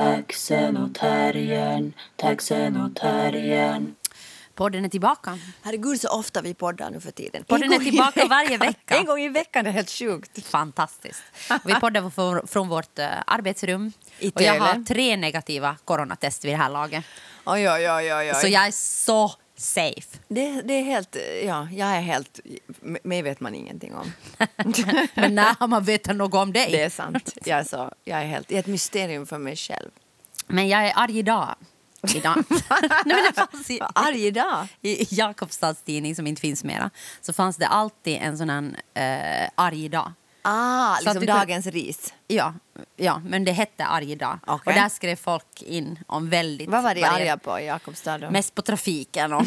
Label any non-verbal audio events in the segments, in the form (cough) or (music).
taxen och terriern, taxen och terriern. Podden är tillbaka. Herregud så ofta vi poddar nu för tiden. Podden En är tillbaka veckan. varje vecka. En gång i veckan, det är helt sjukt. Fantastiskt. Och vi poddar från, från vårt eh, arbetsrum. I och jag har tre negativa coronatest vid det här laget. Oj, oj, oj. oj. Så jag är så safe. det, det är helt, ja, jag är helt, mig vet man ingenting om. (laughs) Men när har man vetat något om dig? Det är sant. Jag är, så, jag är helt, det är ett mysterium för mig själv. Men jag är arg idag. idag. (laughs) Nej, det fanns i, (laughs) arg idag. I Jakobstads tidning, som inte finns mera, så fanns det alltid en sån här eh, arg dag. Ah, Så liksom dagens ris. Ja, ja, men det hette arg dag. Okej. Och där skrev folk in om väldigt... Vad var de varje- arga på i Jakobstad då? Mest på trafiken och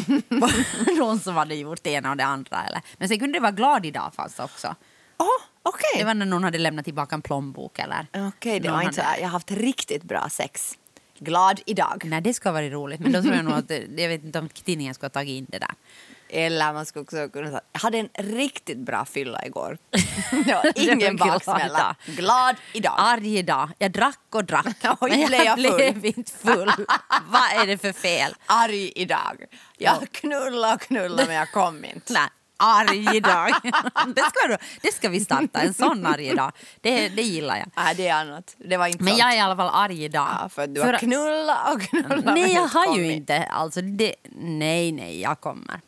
(laughs) någon som hade gjort det ena och det andra. Eller. Men sen kunde det vara glad idag fanns det också. Åh, okej. Det var när någon hade lämnat tillbaka en plånbok eller... Okej, det någon var inte hade-. Jag har haft riktigt bra sex. Glad idag. Nej, det ska ha varit roligt. Men då tror jag nog att... det- Jag vet inte om tidningen skulle ha tagit in det där. Eller man skulle också kunna säga, jag hade en riktigt bra fylla igår. (laughs) Det var ingen baksmälla. Glad idag. Arg idag. Jag drack och drack. (laughs) Oj, men jag full? blev inte full. (laughs) Vad är det för fel? Arg idag. Jag knullade och knullade men jag kom inte. Nej, arg idag. Det ska, du, det ska vi starta, en sån arg idag. Det, det gillar jag. Nej, det är annat. Det var inte Men sånt. jag är i alla fall arg idag. Ja, för du har knullat och knullat Nej, jag har ju inte. Alltså, det, nej, nej, jag kommer.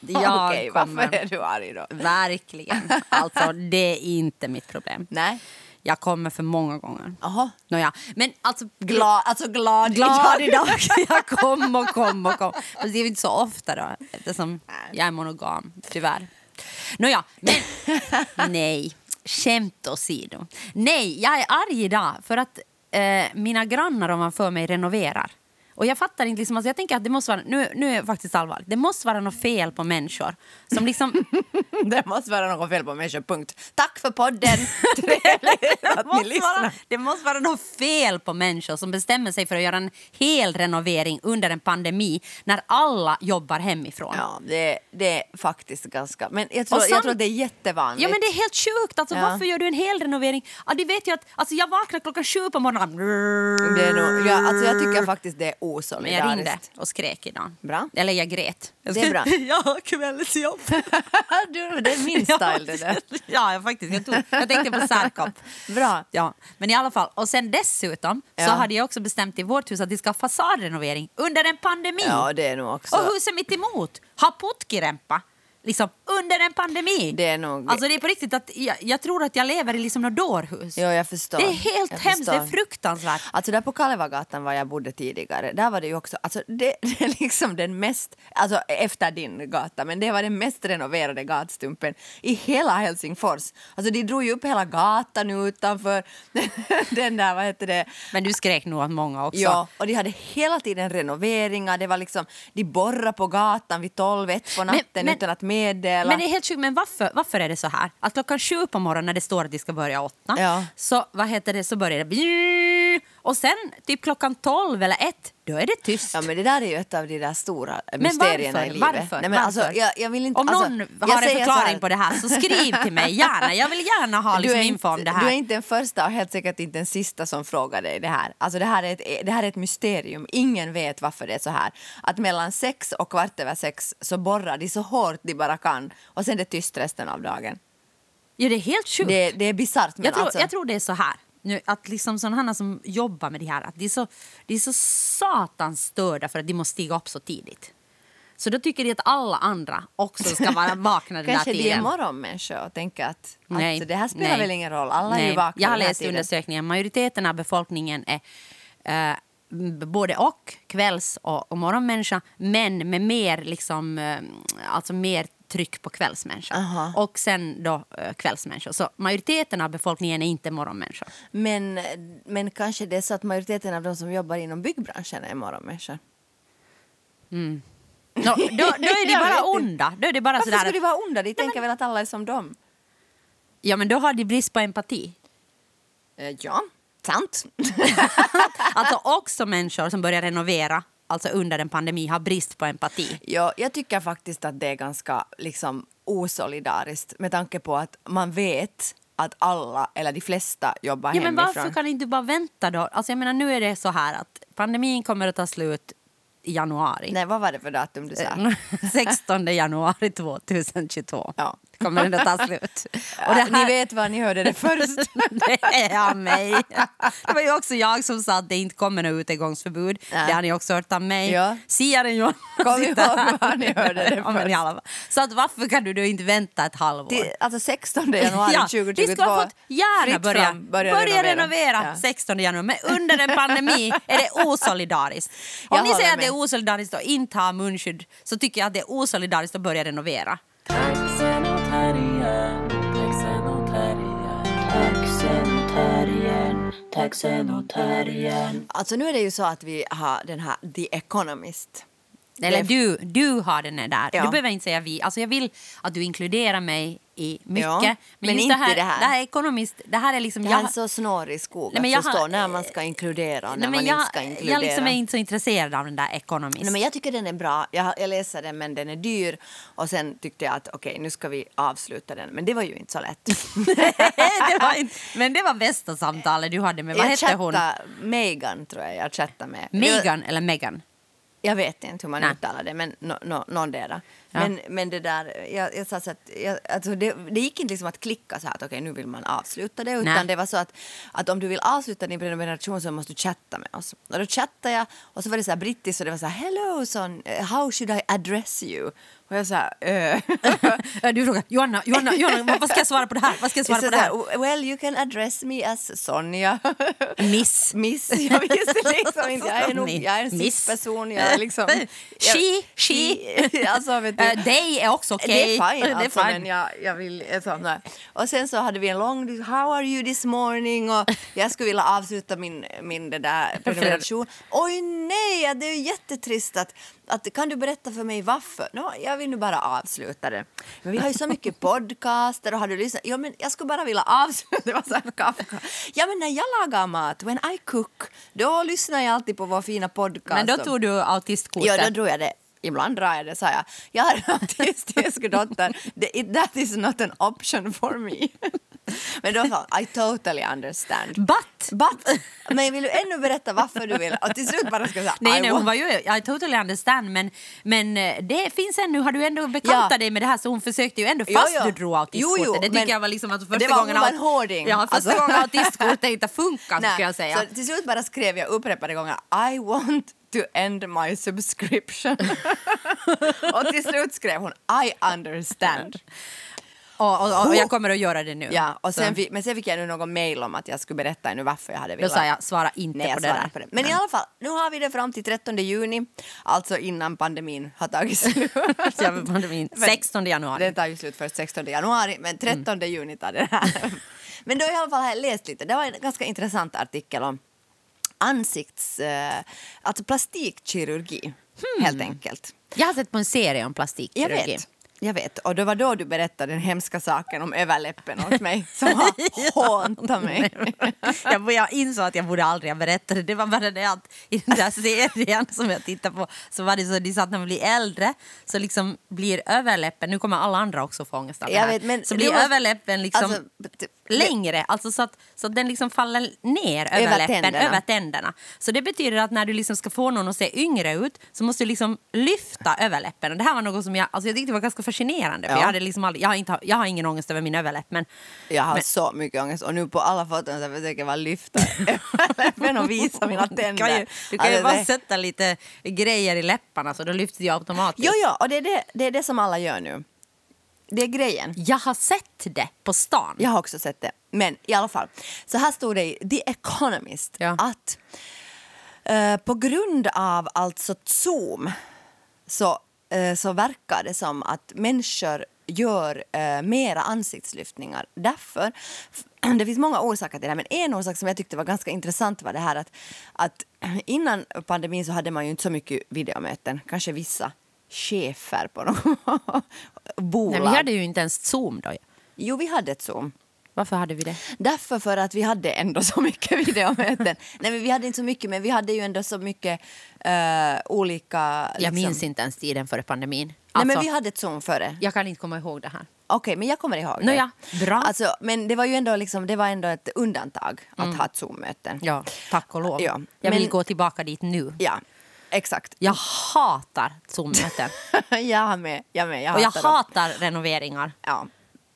Jag Okej, kommer. varför är du arg då? Verkligen. (laughs) Alltså, det är inte mitt problem. Nej. Jag kommer för många gånger. Jaha. Nåja, men alltså... Glad, alltså glad, Glad (laughs) idag. idag. Jag kom och kom och kom. Fast det är inte så ofta då, eftersom jag är monogam, tyvärr. Nåja, men (laughs) nej. Skämt åsido. Nej, jag är arg idag för att eh, mina grannar ovanför mig renoverar. Och jag fattar inte, liksom, alltså jag tänker att det måste vara, nu, nu är faktiskt allvarligt, det måste vara något fel på människor som liksom (laughs) Det måste vara något fel på människor, punkt. Tack för podden! (laughs) Trevligt att ni vara, det måste vara något fel på människor som bestämmer sig för att göra en hel renovering under en pandemi när alla jobbar hemifrån. Ja, det, det är faktiskt ganska... Men jag tror, Och jag tror att det är jättevanligt. Ja men det är helt sjukt, alltså, Ja. varför gör du en hel renovering? Ja, de vet ju att, alltså, jag vaknar klockan sju på morgonen. Det är nog, ja, alltså jag tycker faktiskt det är Men jag ringde och skrek idag. Bra. Eller jag grät. Jag Det är bra. (laughs) jag har kvällsjobb. (laughs) du, det är min (laughs) style det där. ja, jag faktiskt. Jag, tog, jag tänkte på särkopp. Bra. Ja, men i alla fall. Och sen dessutom så Ja. hade jag också bestämt i vårt hus att vi ska ha fasadrenovering under en pandemi. Ja, det är nog också... Och huset mitt emot har putkirempa. Liksom under en pandemi. Det är nog- Alltså det är på riktigt att jag, jag tror att jag lever i liksom något dårhus. Ja, jag förstår. Det är helt Jag hemskt, det är förstår. fruktansvärt. Alltså där på Kalevagatan var jag bodde tidigare, där var det ju också, alltså det, (laughs) det är liksom den mest, alltså efter din gata, men det var den mest renoverade gatstumpen i hela Helsingfors. Alltså de drog ju upp hela gatan utanför (laughs) den där, vad heter det? Men du skrek nog åt många också. Ja, och de hade hela tiden renoveringar, det var liksom, de borrade på gatan vid tolv, ett på natten men- utan att meddela. Men det är helt sjukt, men varför, varför är det så här? Att klockan sju på morgonen när det står att de ska börja åtta, Ja. så, vad heter det, så börjar det och sen typ klockan tolv eller ett, då är det tyst. Ja men det där är ju ett av de där stora mysterierna varför? i livet. Varför? Nej, men alltså, Varför? jag, jag vill inte, Om alltså, någon har en förklaring på det här så skriv till mig gärna. Jag vill gärna ha (laughs) liksom info om det här. Du är inte den första och helt säkert inte den sista som frågar dig det här. Alltså det här, är ett, det här är ett mysterium. Ingen vet varför det är så här. Att mellan sex och kvart över sex så borrar de så hårt de bara kan och sen är det tyst resten av dagen. Ja, det är helt sjukt. Det, det är bisarrt jag, tror, alltså. jag tror det är så här. Nu, att liksom sådana som jobbar med det här, att de är så, de är så satans störda för att de måste stiga upp så tidigt. Så då tycker de att alla andra också ska vara (laughs) vakna den där Kanske de är tiden. morgonmänniskor och tänker att, Nej, att det här spelar nej. väl ingen roll. Alla är Nej. ju vakna Jag har läst tiden. undersökningen. Majoriteten av befolkningen är eh, både och, kvälls och, och morgonmänniska, men med mer, liksom, eh, alltså mer tryck på kvällsmänniska. Aha. Och sen då eh, kvällsmänniskor. Så majoriteten av befolkningen är inte morgonmänniskor. Men, men kanske det är så att majoriteten av de som jobbar inom byggbranschen är morgonmänniskor. Nå, då, då är (laughs) de bara onda. Då är det bara Varför sådär skulle de vara onda? De tänker väl att alla är som dem? ja, men då har de brist på empati. Eh, ja, sant. (laughs) Alltså också människor som börjar renovera, alltså under en pandemi, har brist på empati. ja, jag tycker faktiskt att det är ganska liksom, osolidariskt med tanke på att man vet att alla, eller de flesta, jobbar Ja, men hemifrån. varför kan inte du bara vänta då? Alltså jag menar, nu är det så här att pandemin kommer att ta slut i januari. Nej, vad var det för datum du sa? (laughs) 16 januari 2022 Ja. Kommer den att ta slut. (laughs) Och det Ni vet var ni hörde det först. det är av mig. Det var ju också jag som sa att det inte kommer något utegångsförbud. Nej. Det har ni också hört av mig. Ja. Siaren Johanna Kom ihåg här. var ni hörde det (laughs) Ja, först. fall. Så att varför kan du då inte vänta ett halvår? Det, alltså 16 januari Ja, 2022. vi skulle ha fått gärna börja, fram, börja, renovera, Ja. 16 januari. Men under en pandemi är det (laughs) osolidariskt. Om Jag ni säger håller att det är med. osolidariskt att inte ha munskydd så tycker jag att det är osolidariskt att börja renovera. Taxen och terriern, taxen och terriern, taxen och terriern, taxen och terriern. Alltså nu är det ju så att vi har den här The Economist. Eller du, du har den där. Ja. Du behöver inte säga vi. Alltså jag vill att du inkluderar mig i mycket. Ja, men just inte det här, det här. Det här är ekonomiskt. Det här är liksom... Det är jag- en så snårig skog Nej, att men förstå har- när man ska inkludera och när men man jag, inte ska inkludera. jag liksom är inte så intresserad av den där Economist. Nej, men jag tycker den är bra. Jag, jag läser den men den är dyr. Och sen tyckte jag att okej nu ska vi avsluta den. Men det var ju inte så lätt. (laughs) det var inte, men det var bästa samtalet du hade med, vad jag hette hon? Megan tror jag jag chattade med. Megan eller Megan? Jag vet inte hur man Nej. uttalar det, men no, no, någon där. Ja. Men, men det där, jag, jag sa så att, jag, alltså det, det gick inte liksom att klicka så här att okej nu vill man avsluta det, utan Nej. det var så att, att om du vill avsluta din prenumeration så måste du chatta med oss. Och då chattade jag och så var det så här brittiskt och det var så här hello son, how should I address you? Och jag sa (laughs) eh. du frågar Johanna, Johanna, Johanna vad- ska jag svara på det här? Vad ska jag svara Så på det här? så här, Well you can address me as Sonja. Miss. (laughs) Miss, jag visste liksom inte. (laughs) Jag är, nog, jag är en. Jag är liksom, She, she. alltså, vet du, Eh, Dig är också okej. Det är fine, Det är alltså, fine. men jag, jag vill... Där. Och sen så hade vi en lång How are you this morning? Och jag skulle vilja avsluta min, min det där (laughs) prenumeration. Oj nej, det är ju jättetrist att, att... Kan du berätta för mig varför? No, jag vill nu bara avsluta det. Men vi har ju så mycket (laughs) podcaster och har du lyssnat? Ja, men jag skulle bara vilja avsluta. (laughs) Det var så här Kafka. Ja, men när jag lagar mat, when I cook, då lyssnar jag alltid på vår fina podcast. Men då tog du autistkort. Ja, då drog jag det. Ibland drar jag det, sa jag. Jag har en autistisk dotter. That is not an option for me. (laughs) Men då sa I totally understand. But! But, (laughs) men vill du ännu berätta varför du vill? Och till slut bara ska säga, Nej, I nej, hon var ju, I totally understand, men, men eh, det finns ännu, har du ändå bekantat Ja. dig med det här så hon försökte ju ändå, Jo, fast jo. du drog Jo, autistkortet. jo, det tycker men jag var liksom att första det gången... hon var en hårding. Ja, första Alltså. gången autistkortet inte funkar Nej, jag säga. Så till slut bara skrev jag upprepade gånger I want to end my subscription. (laughs) och till slut skrev hon I understand. Och, och, och, jag kommer att göra det nu. Ja, och sen fick, men sen fick jag nu någon mail om att jag skulle berätta nu varför jag hade Då velat. sa jag, svara inte Nej, jag på det där. på det. Men i alla fall, nu har vi det fram till 13 juni, alltså innan pandemin har tagit slut. (laughs) Ja, men pandemin. (laughs) 16 januari. Den tar ju slut först 16 januari, men 13 juni tar det här. Men då i alla fall har jag läst lite, det var en ganska intressant artikel om ansikts... Eh, alltså plastikkirurgi, helt enkelt. Jag har sett på en serie om Jag plastikkirurgi. vet. Jag vet, och det var då du berättade den hemska saken om överläppen åt mig som (laughs) har hånat mig. (laughs) jag, jag insåg att jag borde aldrig ha berättat det. Det var bara det att i den där serien som jag tittade på så var det så de sa att när man blir äldre så liksom blir överläppen, nu kommer alla andra också få ångest av det här, vet, men så blir måste- överläppen liksom Alltså, längre, alltså så att, så att den liksom faller ner över, tänderna. över tänderna. Så det betyder att när du liksom ska få någon att se yngre ut så måste du liksom lyfta överläppen. Och det här var något som jag, alltså jag tyckte var ganska fascinerande. För Ja. jag, hade liksom aldrig, jag, har inte, jag har ingen ångest över min överläpp men Jag har Men- så mycket ångest och nu på alla foton så försöker jag bara lyfta (laughs) överläppen och visa mina Du tänder. kan ju, du kan ju Alltså, bara det- sätta lite grejer i läpparna så då lyfts ju automatiskt. Jo, jo, och det är det, det är det som alla gör nu. Det är grejen. Jag har sett det på stan. Jag har också sett det. Men i alla fall, så här stod det i The Economist Ja. att eh, på grund av alltså Zoom så, så verkar det som att människor gör eh, mera ansiktslyftningar. Därför, (clears throat) det finns många orsaker till det här, men en orsak som jag tyckte var ganska intressant var det här att, att (clears throat) innan pandemin så hade man ju inte så mycket videomöten, kanske vissa chefer på något (laughs) bolag. Nej, vi hade ju inte ens Zoom då. Jo, vi hade ett Zoom. Varför hade vi det? Därför för att vi hade ändå så mycket videomöten. Nej, men vi hade inte så mycket, men vi hade ju ändå så mycket eh, olika... Jag minns inte ens tiden före pandemin. Nej, Alltså, men vi hade ett Zoom före. Jag kan inte komma ihåg det här. Okej, men jag kommer ihåg det. Nåja, bra. Alltså, men det var ju ändå, liksom, det var ändå ett undantag att ha ett Zoom-möte. Mm. Ja, tack och lov. Ja, Jag vill men- gå tillbaka dit nu. Ja, exakt. Jag hatar Zoom-möten. (laughs) jag med. Jag med. Jag och jag hatar dem. renoveringar. Ja,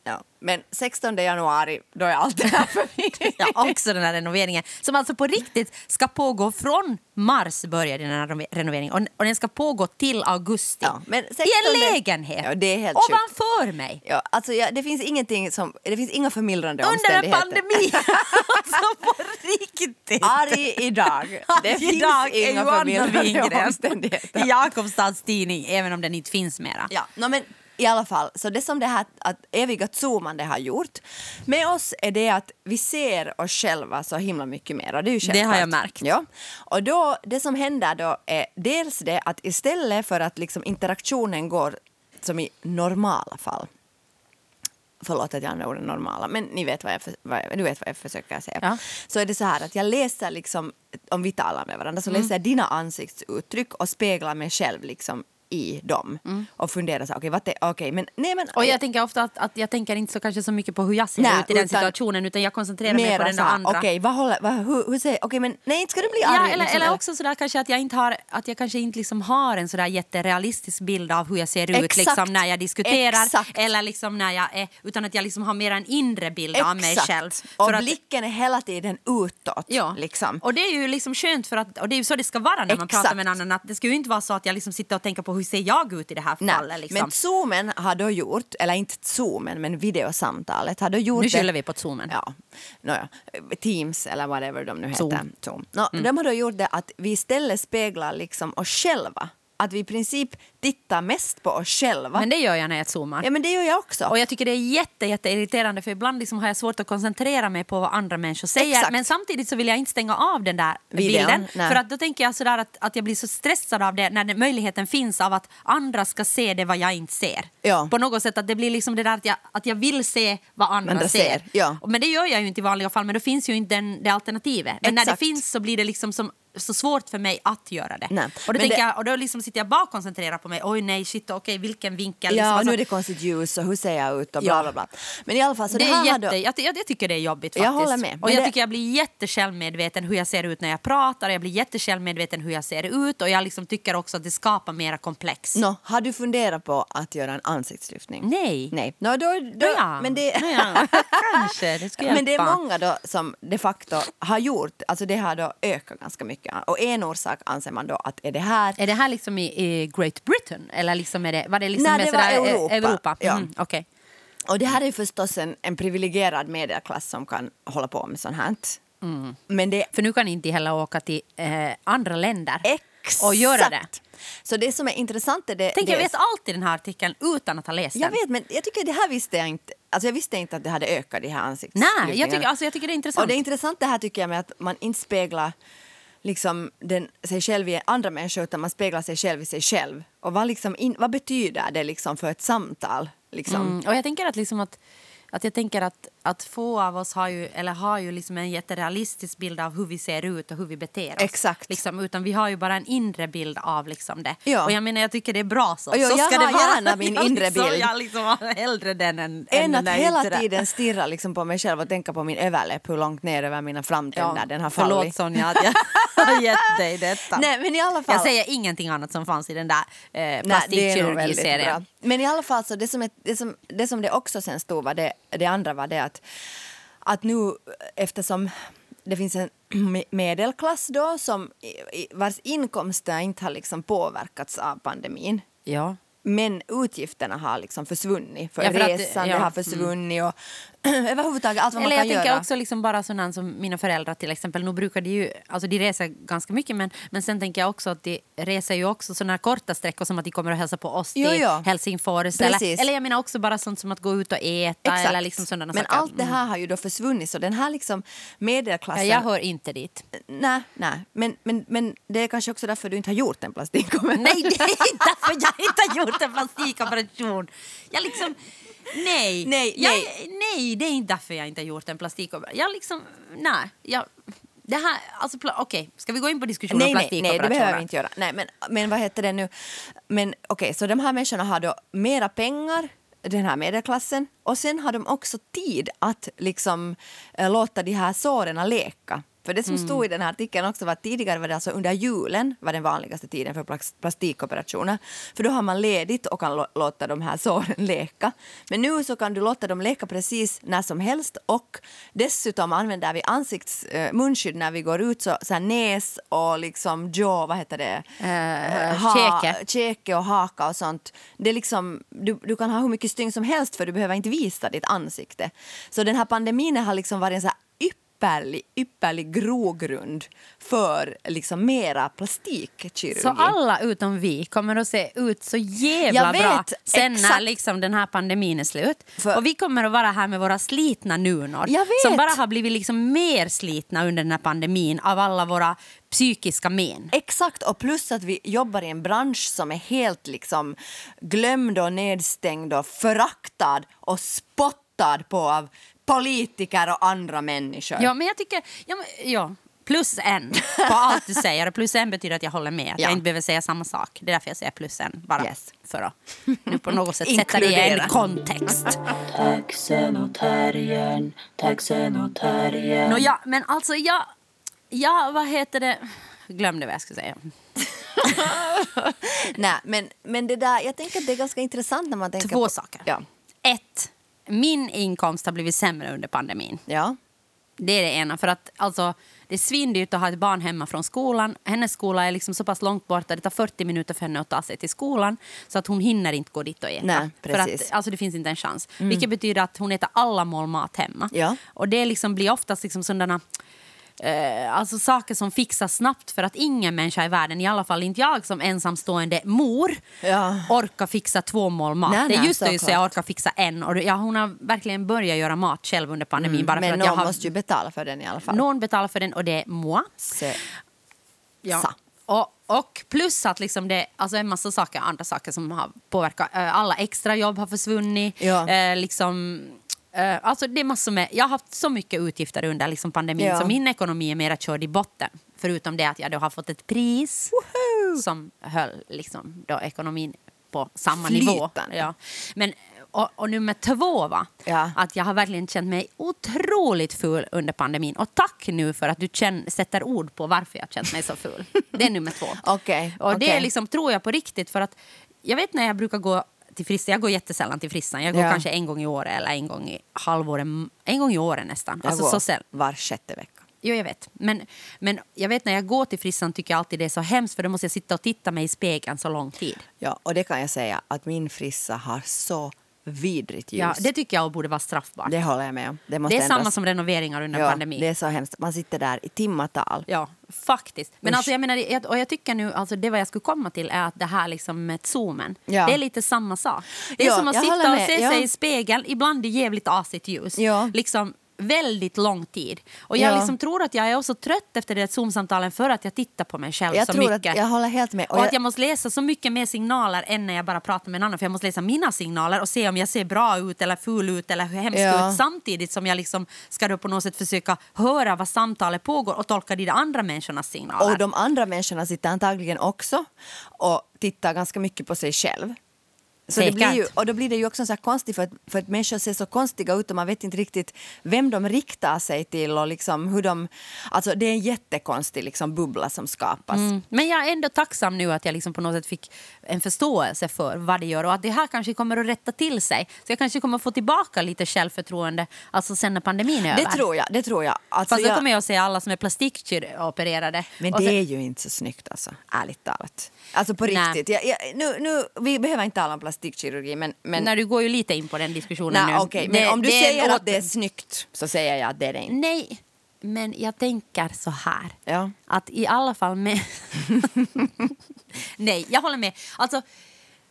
ja. Men 16 januari, då är allt det här förbi. (laughs) Ja, också den här renoveringen. Som alltså på riktigt ska pågå från mars börjar den här renove- renoveringen. Och, och den ska pågå till augusti. Ja, men I 16 en lägenhet. Ja, det är helt sjukt. Ovanför mig. Ja, alltså, ja, det finns ingenting som, det finns inga förmildrande Under en omständigheter. pandemi. (laughs) alltså på riktigt. Arg idag. (laughs) Det Varje finns dag är inga förmildrande omständigheter. i Jakobstads tidning, även om den inte finns mera. Ja, no, men i alla fall, så det som det här att eviga zoomande har gjort med oss är det att vi ser oss själva så himla mycket mer. Det, är ju Det har jag märkt. Ja. Och då, det som händer då är dels det att istället för att liksom interaktionen går som i normala fall Förlåt att jag använder ordet normala, men ni vet vad jag, vad jag, du vet vad jag försöker säga. Ja. Så är det så här att jag läser, liksom, om vi talar med varandra, så Mm. läser jag dina ansiktsuttryck och speglar mig själv liksom i dem. Och funderar så här, okej, vad det, okej, men nej men. Mm. Och jag tänker ofta att, att jag tänker inte så kanske så mycket på hur jag ser Nej, ut i den utan- situationen utan jag koncentrerar mig på den där andra. okej, vad håller, vad, hur, hur säger, okej men nej inte ska du bli Ja, arg. eller, liksom, eller också sådär kanske att jag inte har att jag kanske inte liksom har en sådär jätterealistisk bild av hur jag ser ut Exakt. liksom när jag diskuterar Exakt. eller liksom när jag är utan att jag liksom har mer en inre bild av mig Exakt. själv. Och För att- blicken är hela tiden utåt. Ja, Liksom. och det är ju liksom skönt för att, och det är ju så det ska vara när man Exakt. pratar med en annan. Att det ska ju inte vara så att jag liksom sitter och tänker på hur ser jag ut i det här Nej, fallet. Liksom. Men zoomen har då gjort, eller inte zoomen men videosamtalet har då gjort Nu skyller vi på zoomen. Ja, nåja. Teams eller whatever de nu heter. Zoom. Zoom. Nå, De har då gjort det att vi istället speglar liksom oss själva. Att vi i princip tittar mest på oss själva. Men det gör jag när jag zoomar. Ja men det gör jag också. Och jag tycker det är jätte, jätte irriterande för ibland liksom har jag svårt att koncentrera mig på vad andra människor säger. Exakt. Men samtidigt så vill jag inte stänga av den där Videon, bilden. nej. För att då tänker jag sådär att, att jag blir så stressad av det när det, möjligheten finns av att andra ska se det vad jag inte ser. Ja. På något sätt att det blir liksom det där att jag, att jag vill se vad andra, Andra ser. ser, ja. Men det gör jag ju inte i vanliga fall men då finns ju inte den, det alternativet. Men när det Exakt. finns så blir det liksom som så svårt för mig att göra det. Nej. Och då, tänker det- jag, och då liksom sitter jag bara och koncentrerar på mig. Oj nej, shit, okej, vilken vinkel. ja, liksom, nu alltså- är det konstigt ljus och hur ser jag ut och bla Ja. bla bla. Men i alla fall så det, det är jätte, då, jag, jag, jag tycker det är jobbigt Jag faktiskt. håller med. Och jag det- tycker jag blir jättesjälvmedveten hur jag ser ut när jag pratar. Jag blir jättesjälvmedveten hur jag ser ut. Och jag liksom tycker också att det skapar mera komplex. Nå, har du funderat på att göra en ansiktslyftning? Nej. Nej. Nå, då, då, Nåja. men det, Nåja, kanske. Det skulle (laughs) Men det är hjälpa. många då som de facto har gjort, alltså det har då ökat ganska mycket. Och en orsak anser man då att är det här Är det här liksom i, i Great Britain? Eller liksom är det, var det liksom Nej, det var sådär, eh, Europa. Europa? Ja. Mm, okej. Och det här är förstås en, en privilegierad medelklass som kan hålla på med sånt här. Mm. Men det För nu kan inte heller åka till eh, andra länder Exakt. och göra det. Så det som är intressant är det... Tänk, det jag vet allt i den här artikeln utan att ha läst Jag den. vet, men jag tycker det här visste jag inte. Alltså jag visste inte att det hade ökat de här Nej, ansiktslyftningarna. jag tycker, alltså, jag tycker det är intressant. Och det är intressant det här tycker jag med att man inte speglar liksom den, sig själv i andra människor utan man speglar sig själv i sig själv. Och vad, liksom in, vad betyder det liksom för ett samtal? Liksom? Mm, och jag tänker att, liksom att, att, jag tänker att, att få av oss har ju, eller har ju liksom en jätterealistisk bild av hur vi ser ut och hur vi beter oss. Exakt. Liksom, utan vi har ju bara en inre bild av liksom det. Ja. Och jag menar, jag tycker det är bra så. Jag- så jag ska har det vara. gärna min (laughs) Jag inre bild. Jag liksom har hellre den än, Än att när hela det. tiden stirra (laughs) liksom på mig själv och tänka på min överläpp, hur långt ner över mina framtänder den har Förlåt fallit. Sonja att jag (laughs) har gett dig detta. Nej, men i alla fall. Jag säger ingenting annat som fanns i den där eh, plastikkirurgiserien. Men i alla fall, så det, som är, det, som, det som det också sen stod var det, det andra var det att, att nu eftersom det finns en me- medelklass då som vars inkomster inte har liksom påverkats av pandemin Ja. men utgifterna har liksom försvunnit. För, Ja, för att- resan ja, har försvunnit och (clears throat) överhuvudtaget allt vad Eller man jag kan tänker göra. också liksom bara sådana som mina föräldrar till exempel. Nu brukar de ju, alltså de reser ganska mycket men, men sen tänker jag också att de reser ju också sådana korta sträckor som att de kommer och hälsa på oss Jo, till jo. Helsingfors. Eller, eller jag menar också bara sånt som att gå ut och äta eller liksom sådana Men saker. allt det här har ju då försvunnit så den här liksom Ja, medelklassen jag hör inte dit. Nej, nej. Men, men, men det är kanske också därför du inte har gjort en plastikoperation. Nej, det är inte därför jag inte har gjort en plastikoperation. Jag liksom... Nej, Nej, jag, nej. nej, det är inte därför jag inte har gjort en plastikoperation. Jag liksom... Nej, jag... Det här, alltså, pla- okej, ska vi gå in på diskussion Nej, om nej, nej, det plastikoperationer? behöver vi inte göra. Nej, men, men vad heter det nu? Men okej, så de här människorna har då mera pengar den här medelklassen. Och sen har de också tid att liksom eh, låta de här såren läka. För det som Mm. stod i den här artikeln också var att tidigare var det alltså under julen var den vanligaste tiden för plas- plastikoperationer. För då har man ledigt och kan lå- låta de här (laughs) såren läka. Men nu så kan du låta dem läka precis när som helst och dessutom använder vi ansikts äh, munskydd när vi går ut så, så här näs och liksom jaw, vad heter det? Eh, käke. käke och haka och sånt. Det är liksom, du, du kan ha hur mycket stygn som helst för du behöver inte visa ditt ansikte. Så den här pandemin har liksom varit en så ypperlig, ypperlig grogrund för liksom mera plastikkirurgi. Så alla utom vi kommer att se ut så jävla vet, bra sen när exakt. liksom den här pandemin är slut. För- och vi kommer att vara här med våra slitna nunor som bara har blivit liksom mer slitna under den här pandemin av alla våra psykiska men. Exakt, och plus att vi jobbar i en bransch som är helt liksom glömd och nedstängd och föraktad och spottad på av politiker och andra människor. Ja, men jag tycker... Ja, men, ja. Plus en (laughs) på allt du säger. Och plus en betyder att jag håller med. Att Ja. jag inte behöver säga samma sak. Det är därför jag säger plus en. Bara Yes. för att nu på något sätt sätta det i en kontext. Taxenotarien. Nå, ja, men alltså jag... Ja, vad heter det? Glömde vad jag skulle säga. (laughs) Nej, men, men det där, jag tänker att det är ganska intressant när man tänker Två på... saker. Ja. Ett, min inkomst har blivit sämre under pandemin. ja. Det är det ena. För att alltså, Det är svindyrt att ha ett barn hemma från skolan. Hennes skola är liksom så pass långt borta. Det tar 40 minuter för henne att ta sig till skolan. Så att hon hinner inte gå dit och äta. Nej, för att, alltså det finns inte en chans. Vilket betyder att hon äter alla mål mat hemma. Ja. Och det liksom blir oftast liksom sådana Eh, alltså saker som fixas snabbt för att ingen människa i världen, i alla fall inte jag som ensamstående mor, Ja. orkar fixa två mål mat. Nej, det är just det, så jag orkar fixa en. Och ja, hon har verkligen börjat göra mat själv under pandemin. bara för Mm, Men att jag någon har, måste ju betala för den i alla fall. någon betalar för den och det är moi. Så, Ja. Sa. Och, och plus att liksom det alltså en massa saker, andra saker som har påverkat. Eh, Alla extrajobb har försvunnit. Ja. Eh, liksom, eh, alltså det är massor med, jag har haft så mycket utgifter under liksom pandemin Ja. så min ekonomi är mera körd i botten. Förutom det att jag då har fått ett pris som höll liksom då ekonomin på samma nivå. Flytande. Ja. Men, och, och nummer två var Ja. att jag har verkligen känt mig otroligt ful under pandemin. Och tack nu för att du känn, sätter ord på varför jag känt mig så ful. (laughs) Det är nummer två. Okej, Och det okej. är liksom, tror jag på riktigt för att jag vet när jag brukar gå till frissan, jag går jättesällan till frissan. Jag går Ja. kanske en gång i året eller en gång i halvåret, en gång i året nästan. jag Alltså går så var sjätte vecka. Jo, jag vet. Men, men jag vet när jag går till frissan tycker jag alltid det är så hemskt för då måste jag sitta och titta mig i spegeln så lång tid. Ja, och det kan jag säga att min frissa har så vidrigt ljus. Ja, det tycker jag borde vara straffbart. Det håller jag med om. Det, Det måste är samma ändras. som renoveringar under ja, pandemin. Det är så hemskt. Man sitter där i timmatal. Ja, faktiskt. Men Usch. alltså, jag menar, och jag tycker nu, alltså, det vad jag skulle komma till är att det här liksom med zoomen, Ja. det är lite samma sak. Det är Ja, som att sitta och se sig i spegeln, ibland i jävligt asigt ljus. Ja. Liksom väldigt lång tid. Och jag Ja. liksom tror att jag är också trött efter det zoomsamtalen för att jag tittar på mig själv Jag så mycket. att jag håller helt med. Och, att jag måste läsa så mycket mer signaler än när jag bara pratar med en annan. För jag måste läsa mina signaler och se om jag ser bra ut eller ful ut eller hemsk Ja. ut. Samtidigt som jag liksom ska då på något sätt försöka höra vad samtalet pågår och tolka de andra människornas signaler. Och de andra människorna sitter antagligen också och tittar ganska mycket på sig själv. Så det blir ju, och då blir det ju också så konstigt för att, för att människor ser så konstiga ut och man vet inte riktigt vem de riktar sig till och liksom hur de... Alltså det är en jättekonstig liksom bubbla som skapas. Mm. Men jag är ändå tacksam nu att jag liksom på något sätt fick en förståelse för vad det gör och att det här kanske kommer att rätta till sig. Så jag kanske kommer att få tillbaka lite självförtroende alltså sen när pandemin är Det över. tror jag. Det tror jag. Alltså Fast då kommer jag att se alla som är plastikopererade. men det sen- är ju inte så snyggt alltså, ärligt talat. Alltså på riktigt. Jag, jag, nu, nu, vi behöver inte tala om plastikkirurgi men... men När du går ju lite in på den diskussionen nej, nu. Det- men om du säger åt- att det är snyggt så säger jag att det är det inte. Nej, men jag tänker så här. Ja. Att i alla fall med... (laughs) (laughs) Nej, jag håller med. Alltså,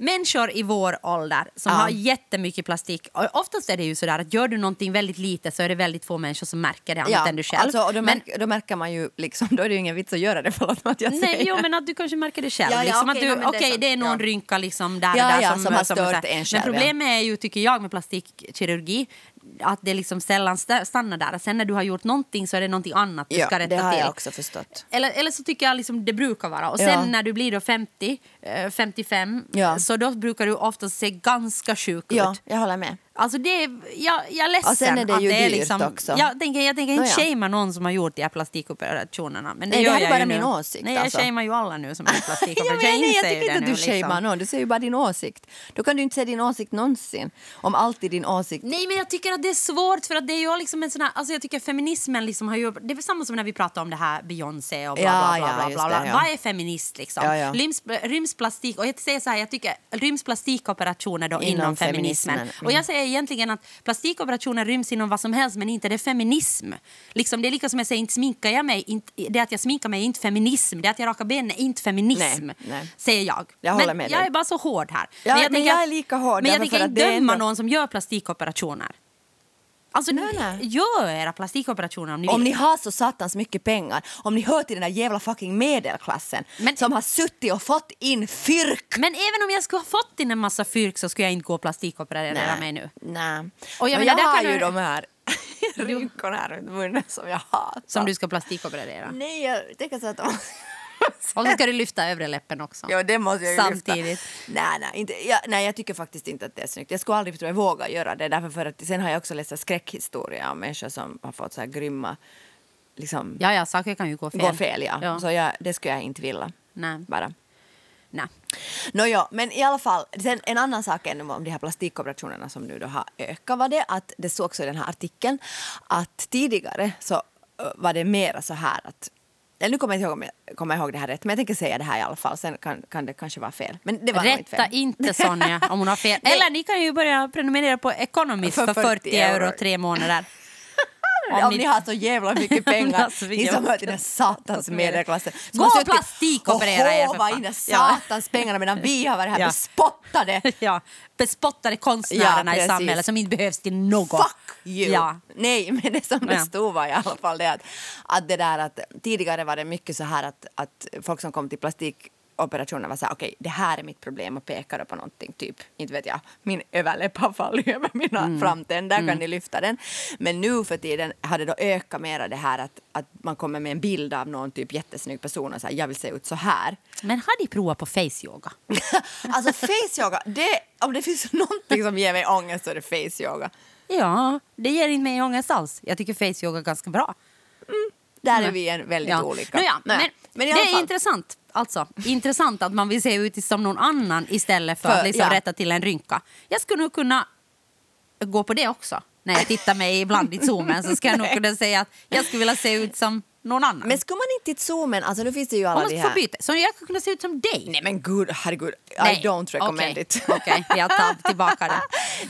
människor i vår ålder som Ja. har jättemycket plastik. och Oftast är det ju sådär att gör du någonting väldigt lite så är det väldigt få människor som märker det annat än du själv. Alltså, och då, men, märker, då märker man ju liksom, (laughs) då är det ju ingen vits att göra det förlåt att jag Nej, säger. jo, men att du kanske märker det själv. Ja, ja, liksom okej, att du, no, men det är det är någon Ja. rynka liksom där, Ja, där ja, som, som har stört en själv, Men problemet är ju, tycker jag, med plastikkirurgi att det liksom sällan sta- stannar där. Sen när du har gjort någonting så är det någonting annat du Ja, ska rätta det har till. jag också förstått. Eller, eller så tycker jag liksom det brukar vara. Och sen Ja. när du blir då 50, eh, 55, Ja. så då brukar du ofta se ganska sjuk Ja, ut. jag håller med. Alltså det är, jag, jag är ledsen Och sen är det att ju det är liksom, också. Jag tänker, jag tänker inte Nåja. shamea någon som har gjort de här plastikoperationerna. Men det Nej, det här är jag bara min nu. åsikt, Nej, jag alltså. shamear ju alla nu som (laughs) har gjort Ja, plastikoperation. men nej, jag tycker inte att du liksom. shamear någon, du säger ju bara din åsikt. Då kan du inte säga din åsikt någonsin. Om alltid din åsikt... Nej, men jag tycker att det är svårt för att det är ju liksom en sån här, alltså jag tycker feminismen liksom har ju, det är samma som när vi pratar om det här Beyoncé och bla bla bla. ja, bla, just bla, det, bla. ja. Vad är feminist liksom? Ja, ja. Ryms, ryms plastik, och jag säger så här, jag tycker ryms plastikoperationer då inom, Inom feminismen. feminismen, Och jag mm. Säger egentligen att plastikoperationer ryms inom vad som helst men inte det är feminism. Liksom, det är lika som jag säger, inte sminkar jag mig, inte, det att jag sminkar mig är inte feminism, det att jag rakar benen är inte feminism, Nej, nej. säger jag. Jag håller men med jag dig. är bara så hård här. Ja, men jag att- är lika hård Men jag tänker inte är döma ändå- någon som gör plastikoperationer. Alltså, Nej, nej. gör era plastikoperationer om ni Om vill. ni har så satans mycket pengar, om ni hör till den där jävla fucking medelklassen Men- som har suttit och fått in fyrk. Men även om jag skulle ha fått in en massa fyrk så skulle jag inte gå och plastikoperera mig nu. Nej. Och jag Och menar, där har ju du- de här (laughs) rynkorna här runt munnen som jag hatar. Som du ska plastikoperera. Nej, jag tänker så att de... (laughs) Och så ska du lyfta övre läppen också. Ja, det måste jag Samtidigt. lyfta. Nej, nej, inte, jag, nej, jag tycker faktiskt inte att det är snyggt. Jag skulle aldrig tror jag, våga göra det. Därför för att, sen har jag också läst skräckhistorier om människor som har fått så här grymma... Liksom, Ja, ja, saker kan ju gå fel. gå fel. Ja. Ja. Så jag, det skulle jag inte vilja. Nej. Bara. Nej. Nåja, men i alla fall, sen en annan sak än om de här plastikoperationerna som nu då har ökat var det att det stod också i den här artikeln att tidigare så var det mera så här att eller nu kommer jag inte ihåg om jag kommer ihåg det här rätt, men jag tänker säga det här i alla fall. Sen kan, kan det kanske vara fel. Men det var nog inte Rätta fel. inte Sonja om hon har fel. (laughs) Eller ni kan ju börja prenumerera på Economist för, 40 euro tre månader. Om, ni har så jävla mycket (laughs) pengar, ni som hör till den satans medelklassen. Gå och plastikoperera er, Och håva in den (laughs) satans pengarna medan vi har varit här Ja. bespottade. (laughs) Ja, bespottade konstnärerna Ja, i samhället som inte behövs till något. Fuck you! Ja. Nej, men det som det stod var i alla fall det att, att det där att tidigare var det mycket så här att, att folk som kom till plastikoperationer var så här, okej, det här är mitt problem och pekade på någonting, typ, inte vet jag, min överläpp har fallit över mina Mm. framtänder, kan ni lyfta den? Men nu för tiden har det då ökat mera det här att, att man kommer med en bild av någon typ jättesnygg person och säger jag vill se ut så här. Men har de provat på face-yoga? (laughs) alltså face yoga, det, om det finns någonting som ger mig ångest så är det face yoga. Ja, det ger inte mig ångest alls. Jag tycker face-yoga är ganska bra. Där är vi en väldigt Ja. olika. Nej. men, i det är intressant. Alltså, intressant att man vill se ut som någon annan istället för, För- att liksom ja. rätta till en rynka. Jag skulle nog kunna gå på det också. När jag tittar mig ibland i zoomen så ska jag nog kunna säga att jag skulle vilja se ut som någon annan. Men skulle man inte i zoomen, alltså nu finns det ju Om alla man de ska här... byta. Så jag skulle kunna se ut som dig. Nej men gud, herregud, Nej. I don't recommend Okej, it. Okej, jag tar (laughs) tillbaka det.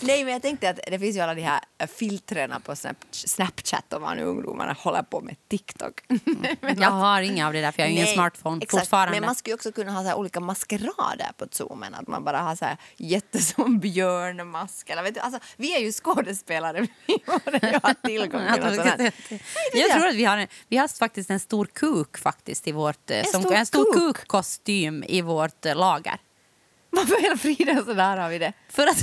Nej men jag tänkte att det finns ju alla de här filtrerna på Snap, Snapchat och vad nu ungdomarna håller på med TikTok. (laughs) Men Jag har inga av det där för jag har ingen Nej, smartphone exakt. fortfarande. Men man skulle ju också kunna ha så olika maskerader på zoomen. Att man bara har så här jättesom björnmask. Eller vet du, alltså, vi är ju skådespelare, (laughs) vi borde ju ha tillgång till något sånt här. Jag tror att vi har, en, vi har faktiskt en stor kuk faktiskt i vårt, eh, En som, stor en stor kuk? kukkostym i vårt eh, lager. Varför hela friden så där har vi det? För att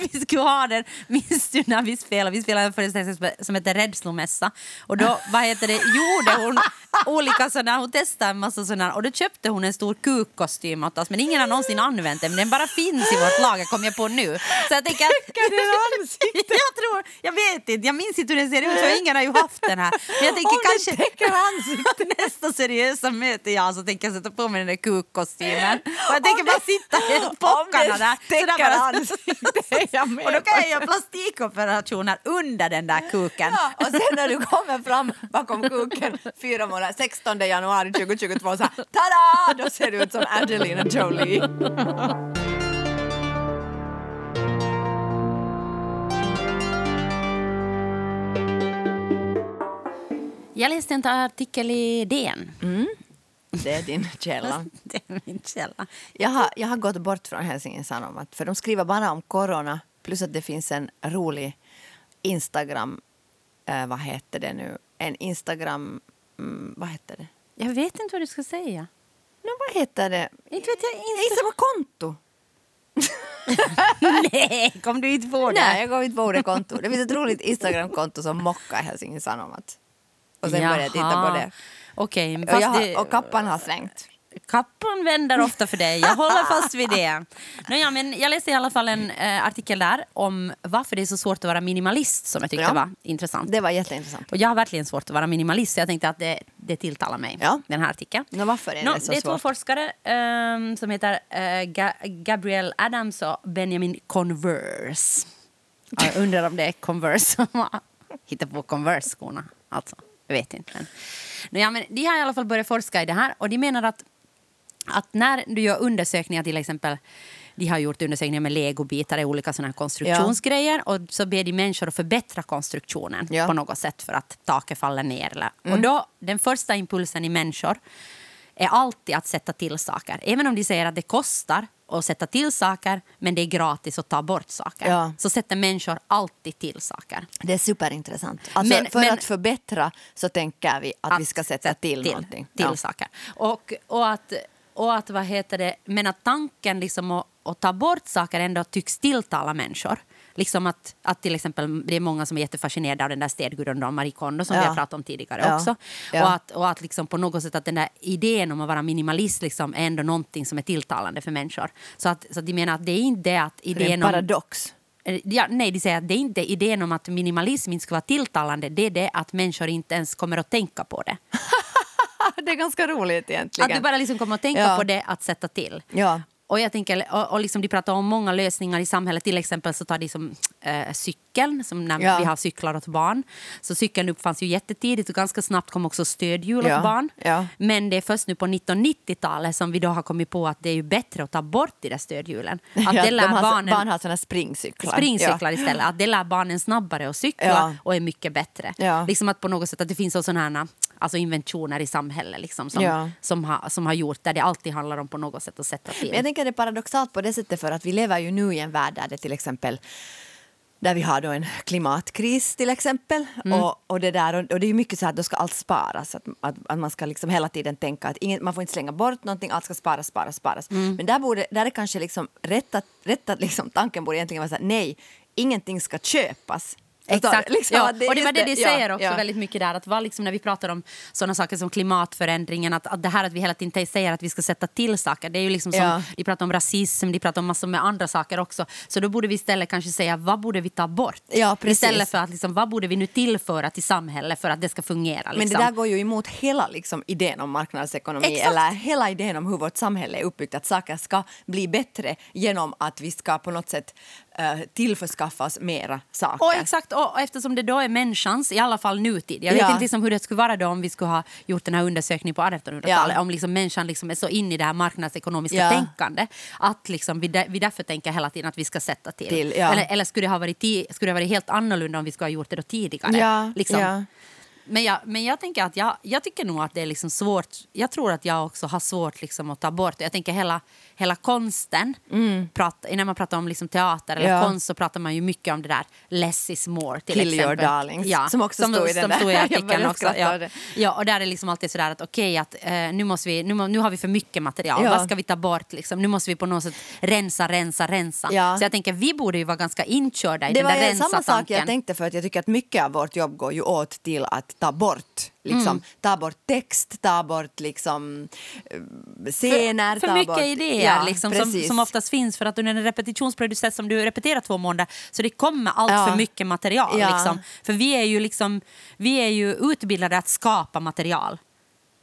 (laughs) vi skulle ha den, minns du när vi spelade, vi spelade en föreställning som- heter Rädslomässa och då, vad heter det, gjorde hon olika sådana, hon testade en massa sådana och då köpte hon en stor kukkostym åt oss men ingen har någonsin använt den, men den bara finns i vårt lager kom jag på nu. Så jag tänker att, (laughs) jag tror, jag vet inte, jag minns inte hur den ser ut för ingen har ju haft den här. Men jag tänker Om kanske täcker ansiktet. (laughs) nästa seriösa möte jag så tänker jag sätta på mig den där kukkostymen. Och jag tänker bara sitta Om pockarna det där. täcker sådär bara- ansiktet (laughs) är jag med Och då kan jag göra plastikoperationer under den där kuken. Ja, och sen när du kommer fram bakom kuken fyra månader, 16 januari 2022, så här, tada! Då ser du ut som Angelina Jolie. Jag läste en artikel i DN. Det är din (laughs) källa. Det är min källa. Jag har, jag har gått bort från Helsingin Sanomat för de skriver bara om corona plus att det finns en rolig Instagram, eh, vad heter det nu, en Instagram, mm, vad heter det? Jag vet inte vad du ska säga. No, vad heter det? Inte vet jag. Insta- Instagram-konto. (laughs) Nej, kom du inte på det? Nej, jag går inte på det kontot. Det finns ett roligt Instagramkonto som mockar Helsingin Sanomat. Och sen började jag titta på det. Okej, Och, fast jag har, och kappan har svängt. Kappan vänder ofta för dig. Jag håller fast vid det. Nåja, men jag läste i alla fall en eh, artikel där om varför det är så svårt att vara minimalist som jag tyckte Ja. var intressant. Det var jätteintressant. Och jag har verkligen svårt att vara minimalist så jag tänkte att det, det tilltalar mig, Ja. den här artikeln. Nå, varför är Nå, det så det är två svårt? forskare ehm, som heter eh, Ga- Gabriel Adams och Benjamin Converse. Ja, Jag undrar om det är Converse som har hittat på Converse-skorna. Alltså, jag vet inte. Men. Nåja, men de har i alla fall börjat forska i det här och de menar att, att när du gör undersökningar till exempel de har gjort undersökningar med legobitar i olika såna konstruktionsgrejer och så ber de människor att förbättra konstruktionen Ja. på något sätt för att taket faller ner. Eller. Och då, den första impulsen i människor är alltid att sätta till saker. Även om de säger att det kostar att sätta till saker men det är gratis att ta bort saker. Ja. Så sätter människor alltid till saker. Det är superintressant. Alltså, Men- för men- att förbättra så tänker vi att, vi ska sätta till, någonting. Till Ja. saker. Och, och att, och att, vad heter det, men att tanken liksom att, att ta bort saker ändå tycks tilltala människor. Liksom att, att till exempel, det är många som är jättefascinerade av den där städgudon då, Marie Kondo som Ja. vi har pratat om tidigare Ja. också. Ja. Och att, och att liksom på något sätt att den där idén om att vara minimalist liksom är ändå någonting som är tilltalande för människor. Så att, så att de menar att det är inte att Det är en idén om... paradox. Eh, Ja, nej, de säger att det är inte idén om att minimalism inte ska vara tilltalande. Det är det att människor inte ens kommer att tänka på det. (laughs) det är ganska roligt egentligen. Att du bara liksom kommer att tänka Ja. på det att sätta till. Ja. Och jag tänker, och, och liksom de pratar om många lösningar i samhället. Till exempel så tar de som eh, cykeln, som när Ja. vi har cyklar åt barn. Så cykeln uppfanns ju jättetidigt och ganska snabbt kom också stödhjul Ja. åt barn. Ja. Men det är först nu på 1990-talet som vi då har kommit på att det är ju bättre att ta bort de där stödhjulen. (laughs) Att Ja, de har, barnen Barn har såna springcyklar. springcyklar istället. Att det lär barnen snabbare att cykla och är mycket bättre. Liksom att på något sätt att det finns sådana här alltså inventioner i samhället liksom, som, Ja. som, har, som har gjort där det alltid handlar om på något sätt att sätta till. Men jag tänker det är paradoxalt på det sättet för att vi lever ju nu i en värld där det till exempel där vi har då en klimatkris till exempel. Mm. Och, och, det där, och, och det är mycket så att då ska allt sparas. Att, att, att man ska liksom hela tiden tänka att ingen, man får inte slänga bort någonting, allt ska sparas, sparas, sparas. Mm. Men där, borde, där är kanske liksom rätt att, rätt att liksom, tanken borde egentligen vara så här, nej, ingenting ska köpas. Du? Exakt. Liksom ja. att och det var det de ja, säger också ja. väldigt mycket där. Att vad liksom när vi pratar om sådana saker som klimatförändringen, att, att det här att vi hela tiden säger att vi ska sätta till saker, det är ju liksom som, Ja. de pratar om rasism, de pratar om massor med andra saker också. Så då borde vi istället kanske säga, vad borde vi ta bort? Ja, precis. Istället för att liksom, vad borde vi nu tillföra till samhället för att det ska fungera? Men Liksom. det där går ju emot hela liksom, idén om marknadsekonomi Exakt. eller hela idén om hur vårt samhälle är uppbyggt. Att saker ska bli bättre genom att vi ska på något sätt uh, tillförskaffa oss mera saker. Och exakt, och eftersom det då är människans, i alla fall nutid. Jag vet Ja. inte liksom hur det skulle vara då om vi skulle ha gjort den här undersökningen på 1800-talet. Ja. Om liksom människan liksom är så in i det här marknadsekonomiska Ja. tänkande att liksom vi, där, vi därför tänker hela tiden att vi ska sätta till. Till, eller eller skulle, det ha varit skulle det ha varit helt annorlunda om vi skulle ha gjort det då tidigare? Ja, liksom. Ja. Men, jag, men jag tänker att jag, jag tycker nog att det är liksom svårt. Jag tror att jag också har svårt liksom att ta bort det. Jag tänker hela, hela konsten. Prat, när man pratar om liksom teater eller Mm. Ja. konst så pratar man ju mycket om det där less is more till Kill exempel. your darlings, som också stod i den där. stod i (laughs) artikeln också. Ja. det. ja, och där är det liksom alltid sådär att okej att eh, nu, måste vi, nu, nu har vi för mycket material. Ja. Vad ska vi ta bort liksom? Nu måste vi på något sätt rensa, rensa, rensa. Ja. Så jag tänker vi borde ju vara ganska inkörda i Det den var där ju samma sak rensa-tanken. jag tänkte för att jag tycker att mycket av vårt jobb går ju åt till att ta bort liksom, Mm. ta bort text, ta bort liksom eh, scener, för ta mycket bort... idéer Ja, liksom, som, som oftast finns. För att under en repetitionsprocess som du repeterar två månader så det kommer allt Ja. för mycket material. Ja. Liksom. För vi är, ju liksom, vi är ju utbildade att skapa material.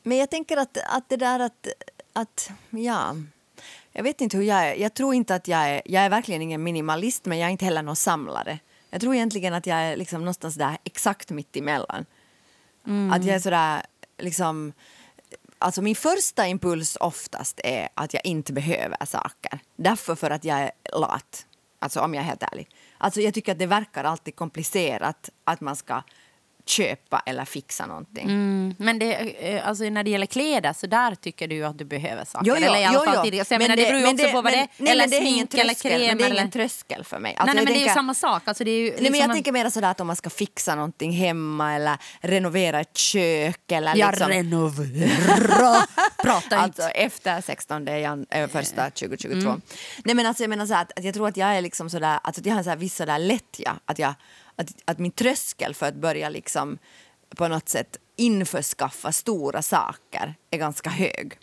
Men jag tänker att, att det där att, att, ja, jag vet inte hur jag är. Jag tror inte att jag är, jag är verkligen ingen minimalist men jag är inte heller någon samlare. Jag tror egentligen att jag är liksom någonstans där exakt mitt emellan. Att jag är sådär, liksom, alltså min första impuls oftast är att jag inte behöver saker. Därför för att jag är lat, alltså om jag är helt ärlig. Alltså jag tycker att det verkar alltid komplicerat att man ska köpa eller fixa någonting. Mm, men det, eh, alltså när det gäller kläder så där tycker du att du behöver saker. Jo, jo, eller i alla fall jo. jag menar, det beror ju men också på vad det är. nej, Eller men det är ingen tröskel, kräm. Men det är ingen tröskel för mig. nej, Alltså, nej, jag men det är ju tänker- samma sak. Alltså, det är ju Nej, men liksom jag en- tänker mer sådär att om man ska fixa någonting hemma eller renovera ett kök eller Jag liksom... renoverar. (laughs) Prata inte. Alltså efter 16 jan, äh, första 2022. Nej men alltså jag menar så här, att, jag tror att jag är liksom sådär, alltså att jag har här viss sådär lättja. Att, jag, att, att min tröskel för att börja liksom på något sätt införskaffa stora saker är ganska hög.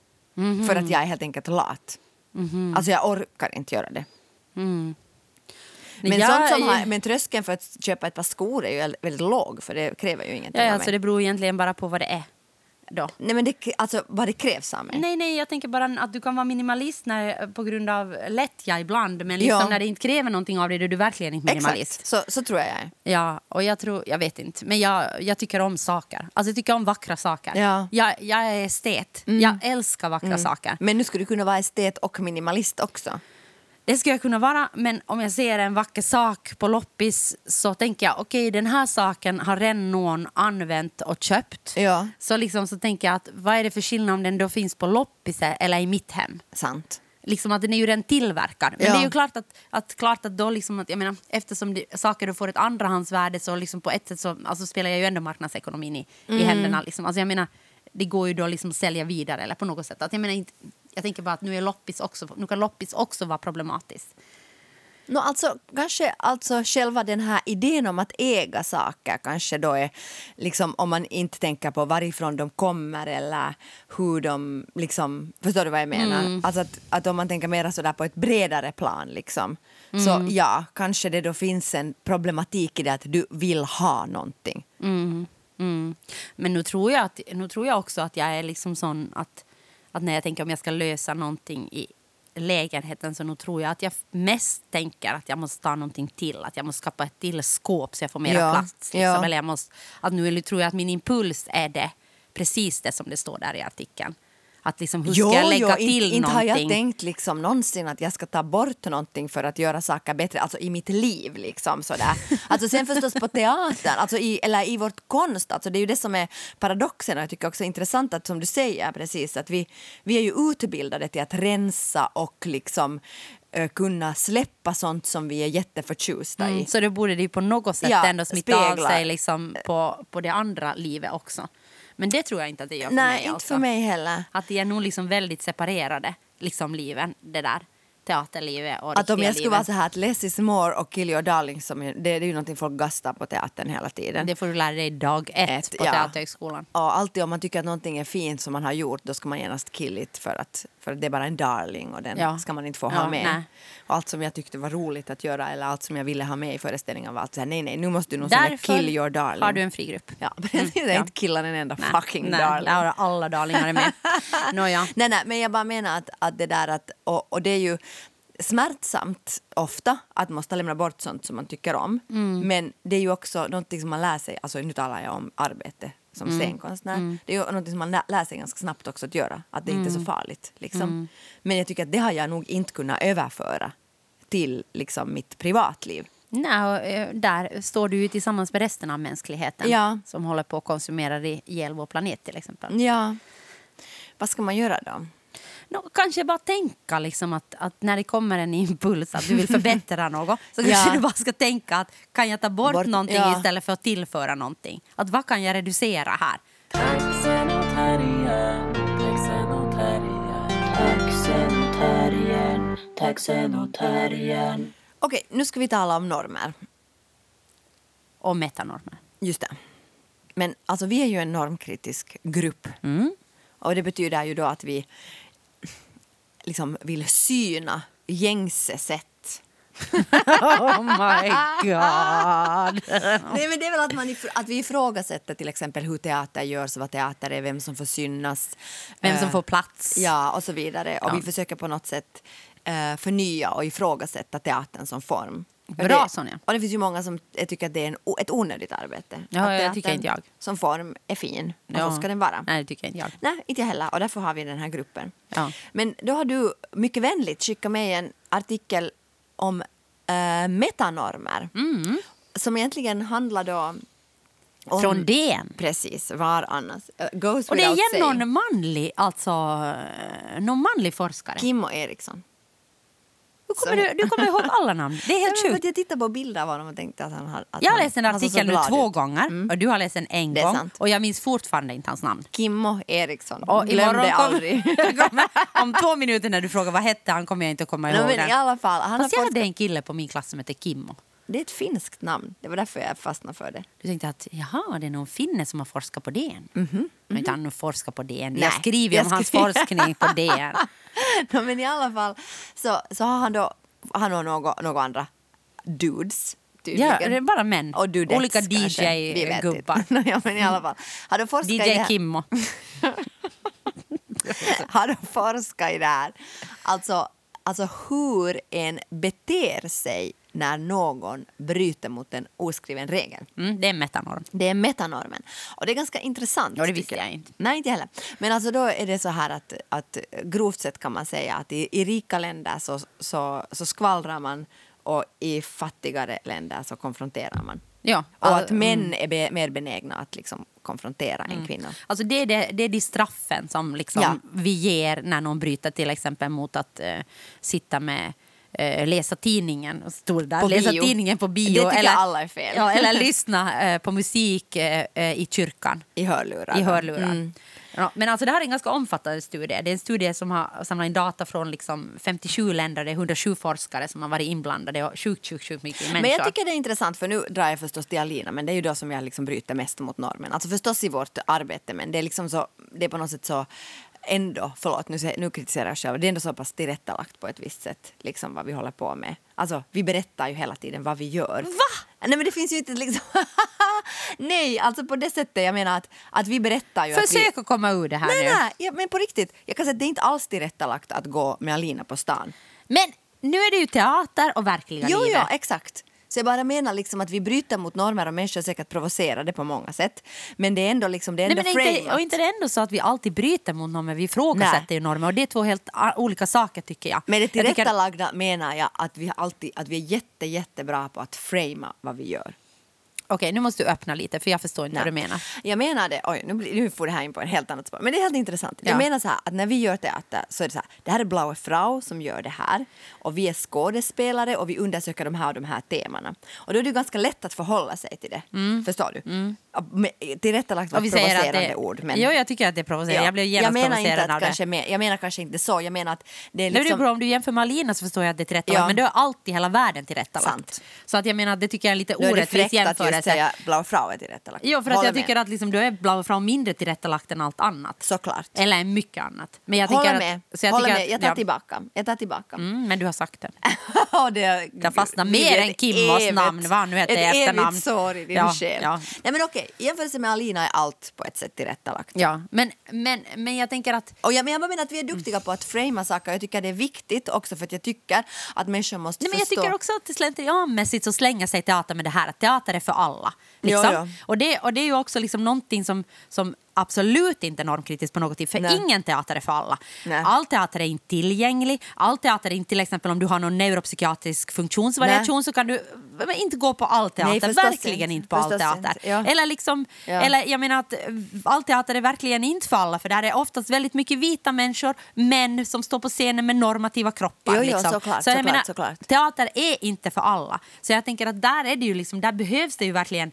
För att jag är helt enkelt lat. Alltså jag orkar inte göra det. Men, jag sånt som har, men tröskeln för att köpa ett par skor är ju väldigt- låg för det kräver ju ingenting Ja, alltså det beror egentligen bara på vad det är. Då. Nej men det, alltså vad det krävs av mig. Nej, nej, jag tänker bara att du kan vara minimalist när, på grund av lättja ibland. Men liksom Ja. när det inte kräver någonting av dig, då är du verkligen inte minimalist. Exakt, så, så tror jag är. Ja, och jag tror, jag vet inte, men jag, jag tycker om saker. Alltså jag tycker om vackra saker. Ja. Mm. Jag, jag är estet. Jag älskar vackra saker. Men nu skulle du kunna vara estet och minimalist också. Det skulle jag kunna vara, men om jag ser en vacker sak på loppis så tänker jag okej, den här saken har redan någon använt och köpt. Ja. Så, liksom, så tänker jag att vad är det för skillnad om den då finns på loppis eller i mitt hem? Sant. liksom att den är ju redan tillverkad. Men Ja. det är ju klart att, att, klart att då liksom att, jag menar, eftersom det, saker då får ett andrahandsvärde så liksom på ett sätt så alltså spelar jag ju ändå marknadsekonomin i, Mm. i händerna. Liksom. Alltså jag menar, det går ju då liksom att sälja vidare eller på något sätt. Att jag, menar, inte, jag tänker bara att nu, är loppis också, nu kan loppis också vara problematiskt. No, alltså, kanske alltså själva den här idén om att äga saker kanske då är liksom om man inte tänker på varifrån de kommer eller hur de liksom, förstår du vad jag menar? Alltså att, att om man tänker mer sådär på ett bredare plan liksom så ja, kanske det då finns en problematik i det att du vill ha någonting. Mm. Men nu tror, jag att, nu tror jag också att jag är liksom sån att, att när jag tänker om jag ska lösa någonting i lägenheten så nu tror jag att jag mest tänker att jag måste ta någonting till. Att jag måste skapa ett till skåp så jag får mer Ja, plats. Liksom. ja. Eller jag måste, att nu tror jag att min impuls är det, precis det som det står där i artikeln. Att liksom, hur ska jag lägga till inte, inte har jag tänkt liksom någonsin att jag ska ta bort någonting för att göra saker bättre, alltså i mitt liv liksom sådär. (laughs) Alltså sen förstås på teatern, alltså i, eller i vårt konst, alltså det är ju det som är paradoxen och jag tycker också intressant att som du säger precis att vi, vi är ju utbildade till att rensa och liksom eh, kunna släppa sånt som vi är jätteförtjusta i. Mm, så då borde det ju på något sätt Ja, ändå smitta av sig liksom på, på det andra livet också. Men det tror jag inte att det gör för Nej, mig. inte alltså. för mig heller. Att det är nog liksom väldigt separerade liksom liven, det där teaterlivet och Att om jag skulle vara livet. så här att less is more och kill your darling, som det, det är ju någonting folk gastar på teatern hela tiden. Det får du lära dig dag ett, Ett, på ja. Teaterhögskolan. Och alltid om man tycker att någonting är fint som man har gjort då ska man genast kill it för att, för att det är bara en darling och den Ja. ska man inte få Ja, ha med. nej. Allt som jag tyckte var roligt att göra eller allt som jag ville ha med i föreställningen var allt så här, nej nej nu måste du nog Därför kill your darling. har du en frigrupp. Ja, (laughs) precis. Jag ja. inte killar en enda Nej, fucking nej, darling. Där har alla darlingar med. (laughs) Nåja. Nej, nej, men jag bara menar att, att det där att, och, och det är ju smärtsamt ofta att måste lämna bort sånt som man tycker om. Mm. Men det är ju också någonting som man lär sig, alltså nu talar jag om arbete som Mm. scenkonstnär. Det är ju någonting som man lä- lär sig ganska snabbt också att göra, att det inte är Mm. så farligt. Liksom. Men jag tycker att det har jag nog inte kunnat överföra till liksom, mitt privatliv. Nej, eh, där står du ju tillsammans med resten av mänskligheten Ja. som håller på att konsumera ihjäl vår planet till exempel. Ja. Vad ska man göra då? Nå, kanske bara tänka liksom att, att när det kommer en impuls att du vill förbättra (laughs) något så kanske Ja. du bara ska tänka att kan jag ta bort, Bort- någonting ja. istället för att tillföra någonting? Att vad kan jag reducera här? Okej, nu ska vi tala om normer. Och metanormer. Just det. Men alltså, vi är ju en normkritisk grupp. Och det betyder ju då att vi liksom vill syna gängse sätt. (laughs) Oh my god! (laughs) Nej, men det är väl att, man, att vi ifrågasätter till exempel hur teater görs, vad teater är, vem som får synas. Vem som eh, får plats. Ja, och så vidare. Och Ja. vi försöker på något sätt eh, förnya och ifrågasätta teatern som form. Och Bra, det, Sonja. Och det finns ju många som eh, tycker att det är en, ett onödigt arbete. Ja, att teatern tycker inte jag. som form är fin och Ja. så ska den vara. Nej, det tycker inte jag. Nej, inte jag heller. Och därför har vi den här gruppen. Ja. Men då har du mycket vänligt skickat med en artikel om eh, metanormer. Mm. Som egentligen handlar då Om- Från DN. Precis, var annars? Uh, goes Och det är igen saying. någon manlig, alltså, eh, någon manlig forskare. Kimmo Eriksson. Hur kommer du, du kommer ihåg alla namn. Det är helt sjukt. Jag tittade på bilder av honom och tänkte att han har... Att Jag har läst så artikeln nu två ut. gånger och du har läst den en gång. sant. Och jag minns fortfarande inte hans namn. Kimmo Eriksson. Och Glöm imorgon det (laughs) kommer- aldrig. om två minuter när du frågar vad hette han kommer jag inte att komma ihåg men den. i alla fall, han Fast jag hade en kille på min klass som hette Kimmo. Det är ett finskt namn. Det var därför jag fastnade för det. Du tänkte att jaha, det är någon finne som har forskat på DN. Mm Men inte han har forskat på DN. Nej, Jag skriver ju om jag hans forskning på (laughs) DN. no, men i alla fall så, så har han då han och några, några andra dudes tydligen. Ja, det är bara män. Och dudettes Olika DJ-gubbar. inte. (laughs) ja, men i alla fall. Har du forskat DJ? Kimmo. (laughs) har du forskat i det här? Alltså, alltså hur en beter sig när någon bryter mot en oskriven regel. Mm, det är metanorm. Det är metanormen. Och det är ganska intressant. Ja, det visste jag inte. Nej, inte heller. Men alltså då är det så här att, att grovt sett kan man säga att i, i rika länder så, så, så skvallrar man och i fattigare länder så konfronterar man. Ja, Och att män är be, mer benägna att liksom konfrontera en kvinna. Alltså det, är det, det är de straffen som liksom Ja. vi ger när någon bryter till exempel mot att eh, sitta med eh, läsa tidningen, stå där, På läsa bio. tidningen på bio. Det tycker eller, alla är fel. Ja, eller (laughs) lyssna eh, på musik i kyrkan. I hörlurar. I hörlurar. Mm. Ja, men alltså det här är en ganska omfattande studie. Det är en studie som har samlat in data från liksom 57 länder. Det är 107 forskare som har varit inblandade och sjukt, sjukt, sjukt mycket människor. Men jag tycker det är intressant, för nu drar jag förstås till Alina, men det är ju då som jag liksom bryter mest mot normen. Alltså förstås i vårt arbete, men det är liksom så, det är på något sätt så ändå, förlåt nu, nu kritiserar jag själv, det är ändå så pass tillrättalagt på ett visst sätt, liksom vad vi håller på med. Alltså vi berättar ju hela tiden vad vi gör. Va? Nej men det finns ju inte liksom, (laughs) nej alltså på det sättet, jag menar att, att vi berättar ju att vi... Försök att komma ur det här Nej, nu. nej, ja, men på riktigt, jag kan säga att det är inte alls tillrättalagt att gå med Alina på stan. Men nu är det ju teater och verkliga Jo, livet. ja, exakt. Så jag bara menar liksom att vi bryter mot normer och människor är säkert provocerade på många sätt. Men det är ändå liksom, det är Nej, ändå men inte, och inte det ändå så att vi alltid bryter mot normer, vi ifrågasätter Nej. ju normer och det är två helt olika saker tycker jag. Men det Jag tycker- tillrättalagda menar jag att vi, alltid, att vi är jätte, jättebra på att framea vad vi gör. Okej, nu måste du öppna lite för jag förstår inte vad du menar. Jag menar det, oj nu, blir, nu får det här in på en helt annat spår, men det är helt intressant. Ja. Jag menar så här att när vi gör teater så är det så här, det här är Blaue Frau som gör det här och vi är skådespelare och vi undersöker de här och de här temana. Och då är det ganska lätt att förhålla sig till det, förstår du? Mm. Tillrättalagt var ett att provocerande det, ord. Men... Jo, jag tycker att det är provocerande. Jag blev jag genast menar inte provocerad att av det. kanske mer, jag menar kanske inte så, jag menar att det är Nej, det är liksom... bra, om du jämför med Alina så förstår jag att det är tillrättalagt. Ja. Men du har alltid hela världen tillrättalagt. Sant. Så att jag menar, det tycker jag är lite Nu är det jämförelse. säga Blaue Frau är tillrättalagt. Jo, för att Håller jag tycker med. att liksom, du är blau och mindre tillrättalagt än allt annat. Såklart. Eller mycket annat. Men jag Håller med. Att, så jag, Håller med. att, jag tar ja. tillbaka. Jag tar tillbaka. Mm, men du har sagt det. (laughs) Ja, det, Det fastnar det mer än ett Kimmos evigt- namn, vad han nu heter i Ett efternamn. evigt sår i din Ja, själ. ja. Nej men okej, i jämförelse med Alina är allt på ett sätt tillrättalagt. Ja, men, men, men jag tänker att Och jag, men jag menar att vi är duktiga på att framea saker. Jag tycker det är viktigt också för att jag tycker att människor måste Nej, men jag förstå. tycker också att slentrianmässigt så slänger sig teater med det här att teater är för alla. Liksom. Ja, ja. Och, det, och det är ju också liksom någonting som, som absolut inte är normkritiskt på något sätt. För Nej. ingen teater är för alla. Nej. All teater är inte tillgänglig. All teater är inte till exempel om du har någon neuropsykiatrisk funktionsvariation Nej. så kan du men inte gå på all teater. Verkligen inte. på all teater. Ja. Eller liksom, Ja. eller jag menar att eh, all teater är verkligen inte för alla för där är oftast väldigt mycket vita människor, män som står på scenen med normativa kroppar. Jo, jo, liksom. såklart, så jag såklart, menar, såklart. teater är inte för alla. Så jag tänker att där är det ju liksom, där behövs det ju verkligen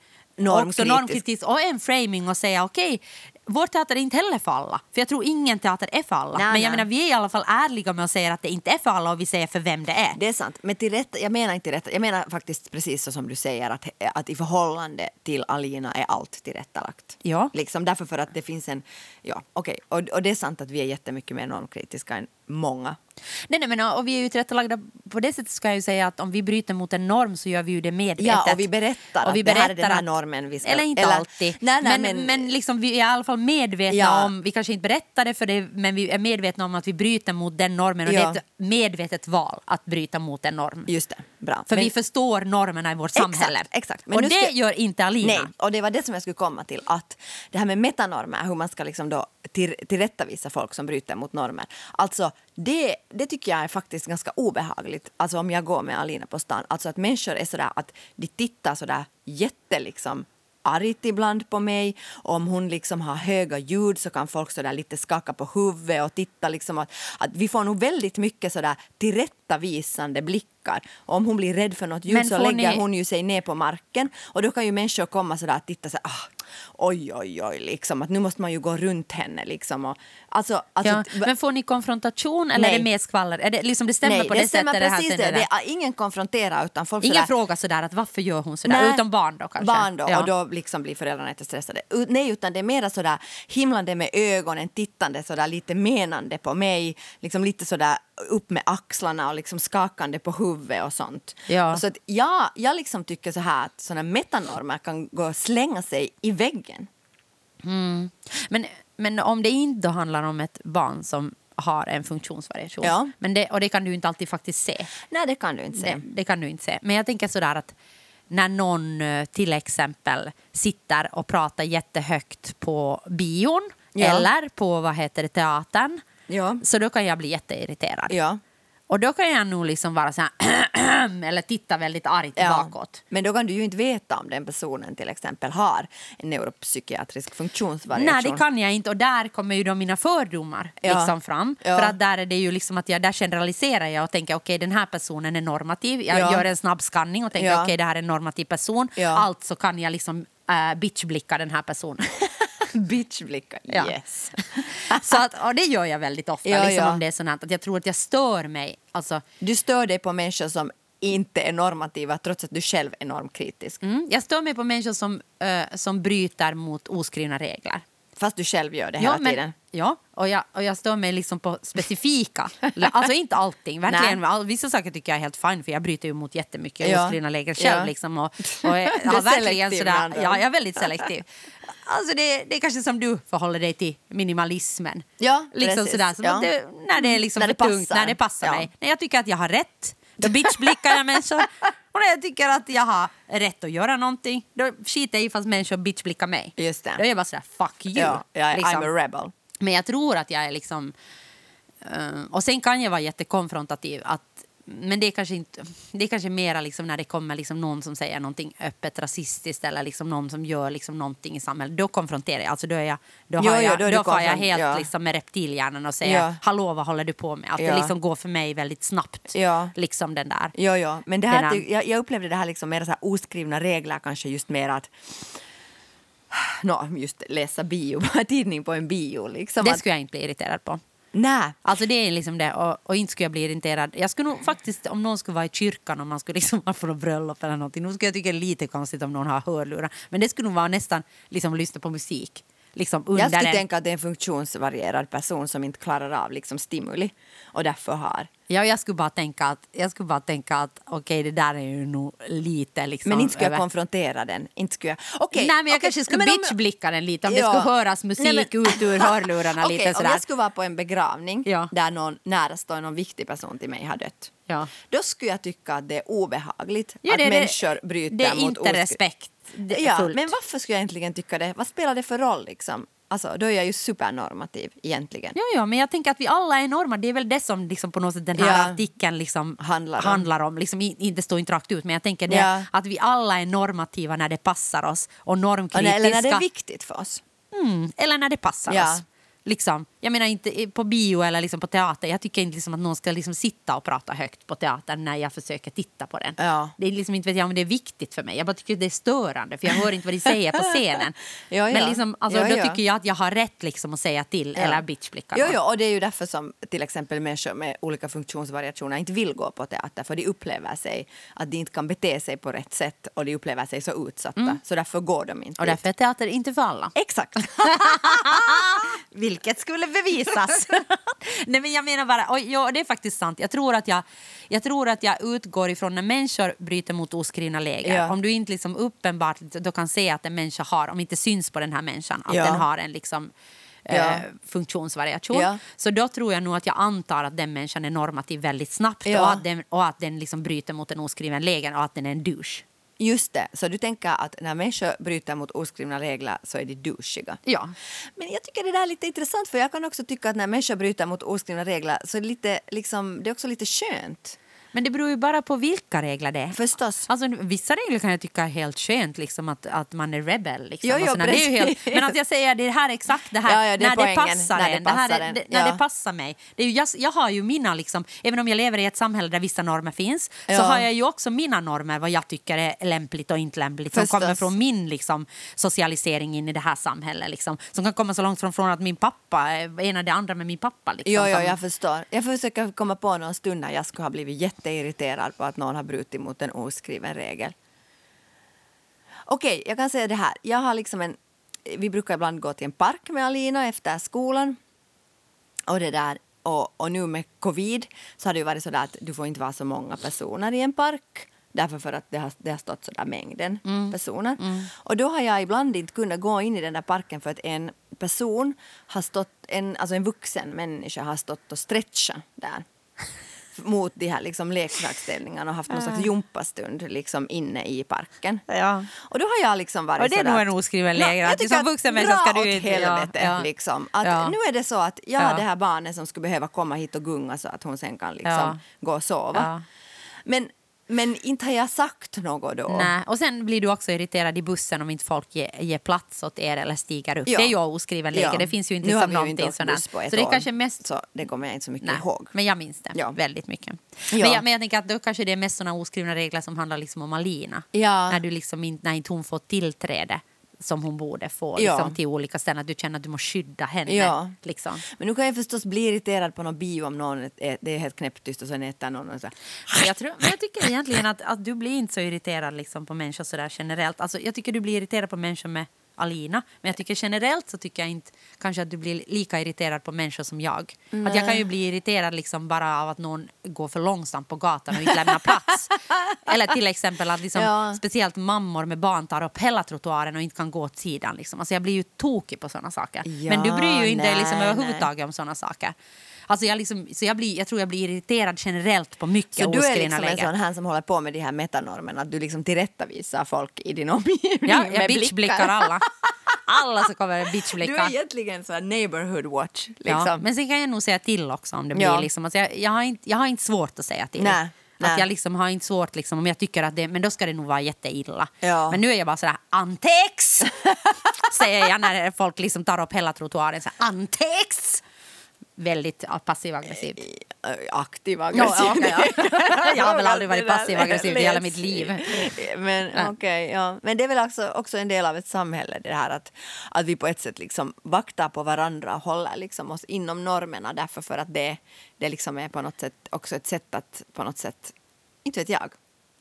också normkritiskt och en framing och säga okej, vår teater är inte heller för alla. För jag tror ingen teater är för alla. Nej, Men jag nej. menar vi är i alla fall ärliga med att säga att det inte är för alla och vi säger för vem det är. Det är sant. Men till rätta, jag menar inte rätt. Jag menar faktiskt precis så som du säger att, att i förhållande till Alina är allt tillrättalagt. Ja. Liksom därför för att det finns en... Ja, okej. Och, och det är sant att vi är jättemycket mer normkritiska än många. Nej, nej, men och vi är ju tillrättalagda på det sättet ska jag ju säga att om vi bryter mot en norm så gör vi ju det medvetet. Ja, och vi berättar att det här är den här normen vi ska- Eller inte eller- alltid. Nej, nej, men, men- men, liksom vi är i alla fall medvetna Ja. om, vi kanske inte berättar det för det, men vi är medvetna om att vi bryter mot den normen och Ja. det är ett medvetet val att bryta mot en norm. Just det. Bra. För Men- vi förstår normerna i vårt samhälle. Exakt, exakt. Men och det ska- gör inte Alina. Nej, och det var det som jag skulle komma till. Att det här med metanormer, hur man ska liksom då till, tillrättavisa folk som bryter mot normer. Alltså, det, det tycker jag är faktiskt ganska obehagligt. Alltså om jag går med Alina på stan. Alltså att människor är sådär att de tittar sådär jätte liksom argt ibland på mig. Om hon liksom har höga ljud så kan folk sådär lite skaka på huvudet och titta liksom att, att vi får nog väldigt mycket sådär tillrättavisande blickar. Om hon blir rädd för något ljud så lägger ni- hon ju sig ner på marken och då kan ju människor komma sådär och titta så ah, oj oj oj liksom att nu måste man ju gå runt henne liksom och alltså, alltså Ja, men får ni konfrontation eller Nej. är det mer skvaller? Är det, liksom, det stämmer Nej, på det det, sättet? precis här, det. det är ingen konfronterar utan folk Ingen sådär, frågar sådär att varför gör hon sådär? Nej. Utom barn då kanske? Barn då, Ja. och då liksom blir föräldrarna inte stressade. Nej, utan det är mera sådär himlande med ögonen, tittande sådär lite menande på mig, liksom lite sådär upp med axlarna och liksom skakande på huvudet och sånt. Ja. Så att ja, jag liksom tycker så här att sådana metanormer kan gå och slänga sig i väggen. Men, men om det inte handlar om ett barn som har en funktionsvariation, Ja. men det, och det kan du inte alltid faktiskt se. Nej, det kan du inte Det, säga. det kan du inte se. Men jag tänker sådär att när någon eh, till exempel sitter och pratar jättehögt på bion Ja. eller på vad heter det, teatern, Ja. så då kan jag bli jätteirriterad. Ja. Och då kan jag nog liksom vara så här (clears throat) eller titta väldigt argt bakåt. Men då kan du ju inte veta om den personen till exempel har en neuropsykiatrisk funktionsvariation. Nej, det kan jag inte. Och där kommer ju då mina fördomar Ja. liksom fram. Ja. För att där är det ju liksom att jag, där generaliserar jag och tänker okej den här personen är normativ. Jag Ja. gör en snabb skanning och tänker Ja. okej det här är en normativ person. Ja. Alltså kan jag liksom äh, bitchblicka den här personen. (laughs) (laughs) Bitchblickar, Ja. yes. (laughs) Så att, och det gör jag väldigt ofta. Ja, liksom ja. Om det är sånt här, att jag tror att jag stör mig. Alltså, Du stör dig på människor som inte är normativa trots att du själv är normkritisk. mm, jag stör mig på människor som, äh, som bryter mot oskrivna regler. Fast du själv gör det hela Ja, tiden. ja och, jag, och jag stör mig liksom på specifika. (laughs) alltså inte allting. Verkligen. Nej. Vissa saker tycker jag är helt fine för jag bryter ju mot jättemycket Ja. oskrivna regler själv. Ja. Liksom, och, och, ja, verkligen sådär, ja, jag är väldigt selektiv. Alltså det, det är kanske som du förhåller dig till minimalismen. Ja, liksom precis. sådär, som Ja. det, när det är liksom När för det tungt, passar. när det passar Ja. mig. När jag tycker att jag har rätt, då bitchblickar jag människor. Och när jag tycker att jag har rätt att göra någonting, då skiter jag i fast människor bitchblickar mig. Just det. Då är jag bara sådär, fuck you. Ja, är, liksom. I'm a rebel. Men jag tror att jag är liksom... eh, och sen kan jag vara jättekonfrontativ. Att, men det är kanske, inte, det är kanske mera liksom när det kommer liksom någon som säger någonting öppet rasistiskt eller liksom någon som gör liksom någonting i samhället. Då konfronterar jag. Alltså då är jag, då Jo, har jo, jag, då är då du får jag helt ja. liksom med reptilhjärnan och säger Ja. hallå vad håller du på med? Att Ja. det liksom går för mig väldigt snabbt. Ja. Liksom den där. Jo, jo. Men det här, ty- jag, jag upplevde det här liksom mer så här oskrivna regler kanske just mer att (sighs) Nå, just läsa bio, (laughs) tidning på en bio. Liksom Det skulle jag inte bli irriterad på nej, Alltså det är liksom det. Och, och inte skulle jag bli irriterad. Jag skulle nog faktiskt, om någon skulle vara i kyrkan och man skulle liksom vara på något bröllop eller någonting, nu skulle jag tycka det är lite konstigt om någon har hörlurar. Men det skulle nog vara nästan liksom lyssna på musik. Liksom under jag skulle en, tänka att det är en funktionsvarierad person som inte klarar av liksom stimuli och därför har. ja, jag skulle bara tänka att, jag skulle bara tänka att okej, det där är ju nog lite liksom... Men inte skulle jag över- konfrontera den. Inte skulle jag, okej, Nej, men jag okej, kanske skulle men om- bitchblicka den lite om Ja. det skulle höras musik Nej, men- ut ur hörlurarna (laughs) Okej, lite Om sådär. jag skulle vara på en begravning Ja. där någon närstående, någon viktig person till mig har dött. Ja. Då skulle jag tycka att det är obehagligt Ja, att det är det- människor bryter Det är mot inte oskri- respekt. Det Ja, fullt. men varför skulle jag egentligen tycka det? Vad spelar det för roll liksom? Alltså, då är jag ju supernormativ egentligen. Ja, ja, men jag tänker att vi alla är enorma. Det är väl det som liksom på något sätt den här Ja. artikeln liksom Handlar om. handlar om. Liksom, inte står inte rakt ut, men jag tänker det Ja. att vi alla är normativa när det passar oss och normkritiska. eller när det är viktigt för oss. mm, eller när det passar Ja. oss. Liksom. Jag menar inte på bio eller liksom på teater. Jag tycker inte liksom att någon ska liksom sitta och prata högt på teatern när jag försöker titta på den. Ja. Det är liksom inte vet jag om det är viktigt för mig. Jag bara tycker det är störande för jag hör inte vad de säger på scenen. (laughs) Ja, ja. Men liksom, alltså, Ja, då ja. tycker jag att jag har rätt liksom att säga till eller bitchblicka. Jo, någon. jo, och det är ju därför som till exempel människor med olika funktionsvariationer inte vill gå på teater för de upplever sig att de inte kan bete sig på rätt sätt och de upplever sig så utsatta. Så därför går de inte Och därför är teater inte för alla. Exakt. (laughs) Vilket skulle bevisas. (laughs) Nej, men jag menar bara, och, ja, det är faktiskt sant. Jag tror, att jag, jag tror att jag utgår ifrån när människor bryter mot oskrivna läger. Ja. Om du inte liksom uppenbart då kan se att en människa har, om inte syns på den här människan, att Ja. den har en liksom, Ja. eh, funktionsvariation. Ja. Så då tror jag nog att jag antar att den människan är normativ väldigt snabbt Ja. och att den, och att den liksom bryter mot en oskriven läger och att den är en douche. Just det, så du tänker att när människor bryter mot oskrivna regler så är de douchiga. Ja. Men jag tycker det där är lite intressant för jag kan också tycka att när människor bryter mot oskrivna regler så är det, lite, liksom, det är också lite skönt. Men det beror ju bara på vilka regler det är. Förstås. Alltså, vissa regler kan jag tycka är helt skönt, liksom, att, att man är rebel. Liksom, Jo, jo, sådär. det är ju helt, men att jag säger det här är exakt det här, Ja, ja, det är när, det passar när det en. Passar en. det, när Ja. det passar mig. Det är ju, jag, jag har ju mina, liksom, även om jag lever i ett samhälle där vissa normer finns, så har jag ju också mina normer, vad jag tycker är lämpligt och inte lämpligt, som Förstås. kommer från min liksom, socialisering in i det här samhället. Liksom, som kan komma så långt från, från att min pappa, ena det andra med min pappa. Liksom, Jo, jo, som- jag förstår. Jag försöker komma på någon stund när jag skulle ha blivit jätteirriterad på att någon har brutit mot en oskriven regel. Okej, jag kan säga det här. Jag har liksom en, vi brukar ibland gå till en park med Alina efter skolan. Och, det där, och, och nu med covid så har det ju varit så där att du får inte vara så många personer i en park. Därför för att det har, det har stått så där mängden personer. Och då har jag ibland inte kunnat gå in i den där parken för att en person har stått, en, alltså en vuxen människa har stått och stretchat där. Mot de här liksom leksaksställningarna och haft någon slags gympastund liksom inne i parken. Ja. Och då har jag liksom varit Och det är nog en oskriven regel, jag att som vuxen människa ska du inte- helvete ja. liksom. Att Ja. Nu är det så att jag har Ja. det här barnet som skulle behöva komma hit och gunga så att hon sen kan liksom gå och sova. Men, men inte har jag sagt något då. Nej. Och sen blir du också irriterad i bussen om inte folk ger, ger plats åt er eller stiger upp. Ja. Det är ju oskriven regel, Ja. det finns ju inte nu som inte någonting ett Så det är år, kanske mest Så det kommer jag inte så mycket Nej, ihåg. men jag minns det Ja. väldigt mycket. Men, jag, men jag tänker att då kanske det är mest såna oskrivna regler som handlar liksom om Alina. När, du liksom inte, när inte hon får tillträde som hon borde få Ja. liksom, till olika ställen. Att du känner att du måste skydda henne. Ja. Liksom. Men nu kan jag förstås bli irriterad på någon bio om någon är, det är helt knäpptyst och sen äter någon och så. Men jag, tror, men jag tycker egentligen att, att du blir inte så irriterad liksom, på människor sådär generellt. Alltså, jag tycker du blir irriterad på människor med Alina. Men jag tycker generellt så tycker jag inte kanske att du blir lika irriterad på människor som jag. Att jag kan ju bli irriterad liksom bara av att någon går för långsamt på gatan och inte lämnar plats. (laughs) Eller till exempel att liksom, Ja. speciellt mammor med barn tar upp hela trottoaren och inte kan gå åt sidan. Liksom. Alltså jag blir ju tokig på sådana saker. Men du Ja, bryr ju inte dig liksom nej, överhuvudtaget om sådana saker. Alltså jag, liksom, så jag, blir, jag tror jag blir irriterad generellt på mycket Så du är liksom en sån här som håller på med de här metanormerna, att du liksom tillrättavisar folk i din omgivning Ja, med jag bitchblickar alla. (laughs) Alla så kommer Du bitchblicka. är egentligen så här neighborhood watch. Liksom. Ja, men sen kan jag nog säga till också om det blir Ja. liksom. Alltså jag, jag, har inte, jag har inte svårt att säga till. Nej. Att jag liksom har inte svårt liksom, om jag tycker att det, men då ska det nog vara jätteilla. Ja. Men nu är jag bara sådär, antex! (laughs) säger jag när folk liksom tar upp hela trottoaren. Antex! Väldigt ja, passiv-aggressiv. Äh, Aktiv aggressiv. ja, okej, ja. (laughs) (laughs) Jag har väl aldrig varit Det där passiv-aggressiv i hela mitt liv. Men, Ja. okej, ja. Men det är väl också, också en del av ett samhälle det här att, att vi på ett sätt liksom vaktar på varandra och håller liksom oss inom normerna därför för att det, det liksom är på något sätt också ett sätt att på något sätt, inte vet jag,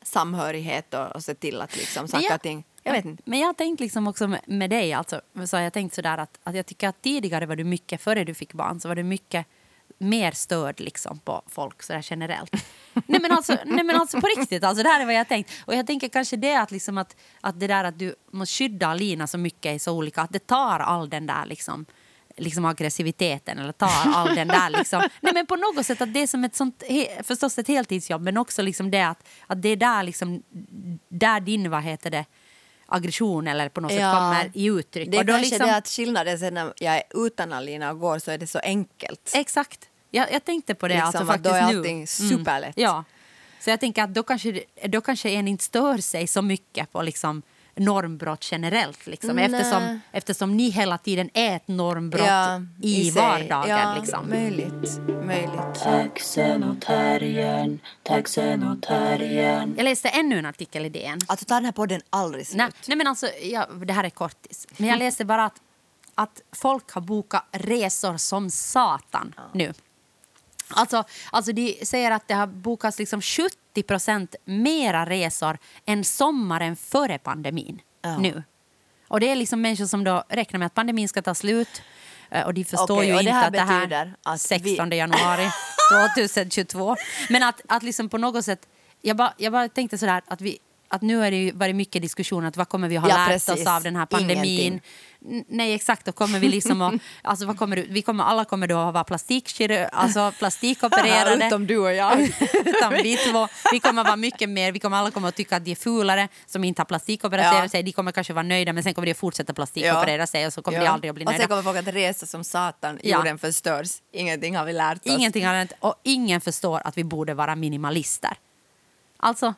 samhörighet och, och se till att liksom saker och ting, jag vet inte. Men jag har tänkt liksom också med, dig, alltså, så har jag tänkt sådär att, att jag tycker att tidigare var du mycket, före du fick barn, så var du mycket mer störd liksom på folk sådär generellt. (laughs) nej, men alltså, nej men alltså på riktigt, alltså det här är vad jag har tänkt. Och jag tänker kanske det att, liksom att, att det där att du måste skydda Alina så mycket är så olika, att det tar all den där liksom liksom aggressiviteten eller tar all den där liksom. (laughs) Nej men på något sätt att det är som ett sånt, förstås ett heltidsjobb men också liksom det att, att det är där liksom, där din, vad heter det, aggression eller på något sätt kommer i uttryck. Det är Och då kanske liksom, det att skillnaden sen när jag är utan Alina och går så är det så enkelt. Exakt. Jag, jag tänkte på det Liksom alltså faktiskt då är nu. allting superlätt. Ja. Så jag tänker att då kanske, då kanske en inte stör sig så mycket på liksom normbrott generellt. Liksom, Nej. eftersom, eftersom ni hela tiden är ett normbrott Ja, i, sig. vardagen. Ja, liksom. möjligt. möjligt. Taxen och terriern, taxen och terriern. Jag läste ännu en artikel i DN. Alltså tar den här podden aldrig slut. Nej, nej men alltså, ja, det här är kortis. Men jag läste bara att, att folk har bokat resor som satan nu. Alltså, alltså de säger att det har bokats liksom 70 procent mera resor än sommaren före pandemin Ja. nu. Och det är liksom människor som då räknar med att pandemin ska ta slut eh, och de förstår Okej, ju inte att det här att 16 vi- januari (laughs) 2022. Men att, att liksom på något sätt, jag bara, jag bara tänkte sådär att vi att nu har det varit mycket diskussion att vad kommer vi ha Ja, lärt precis. oss av den här pandemin. Ingenting. Nej exakt, då kommer vi liksom att, (laughs) alltså vad kommer, det- vi kommer, alla kommer då att vara plastikkirurg, alltså plastikopererade. Utom du och jag. (laughs) Utan vi två. Vi kommer vara mycket mer, vi kommer alla kommer att tycka att de är fulare som inte har plastikopererat Ja. sig. De kommer kanske vara nöjda men sen kommer de att fortsätta plastikoperera sig och så kommer de aldrig att bli Och sen nöjda. kommer folk att resa som satan, Ja. jorden förstörs. Ingenting har vi lärt oss. Ingenting har hänt och ingen förstår att vi borde vara minimalister. Alltså,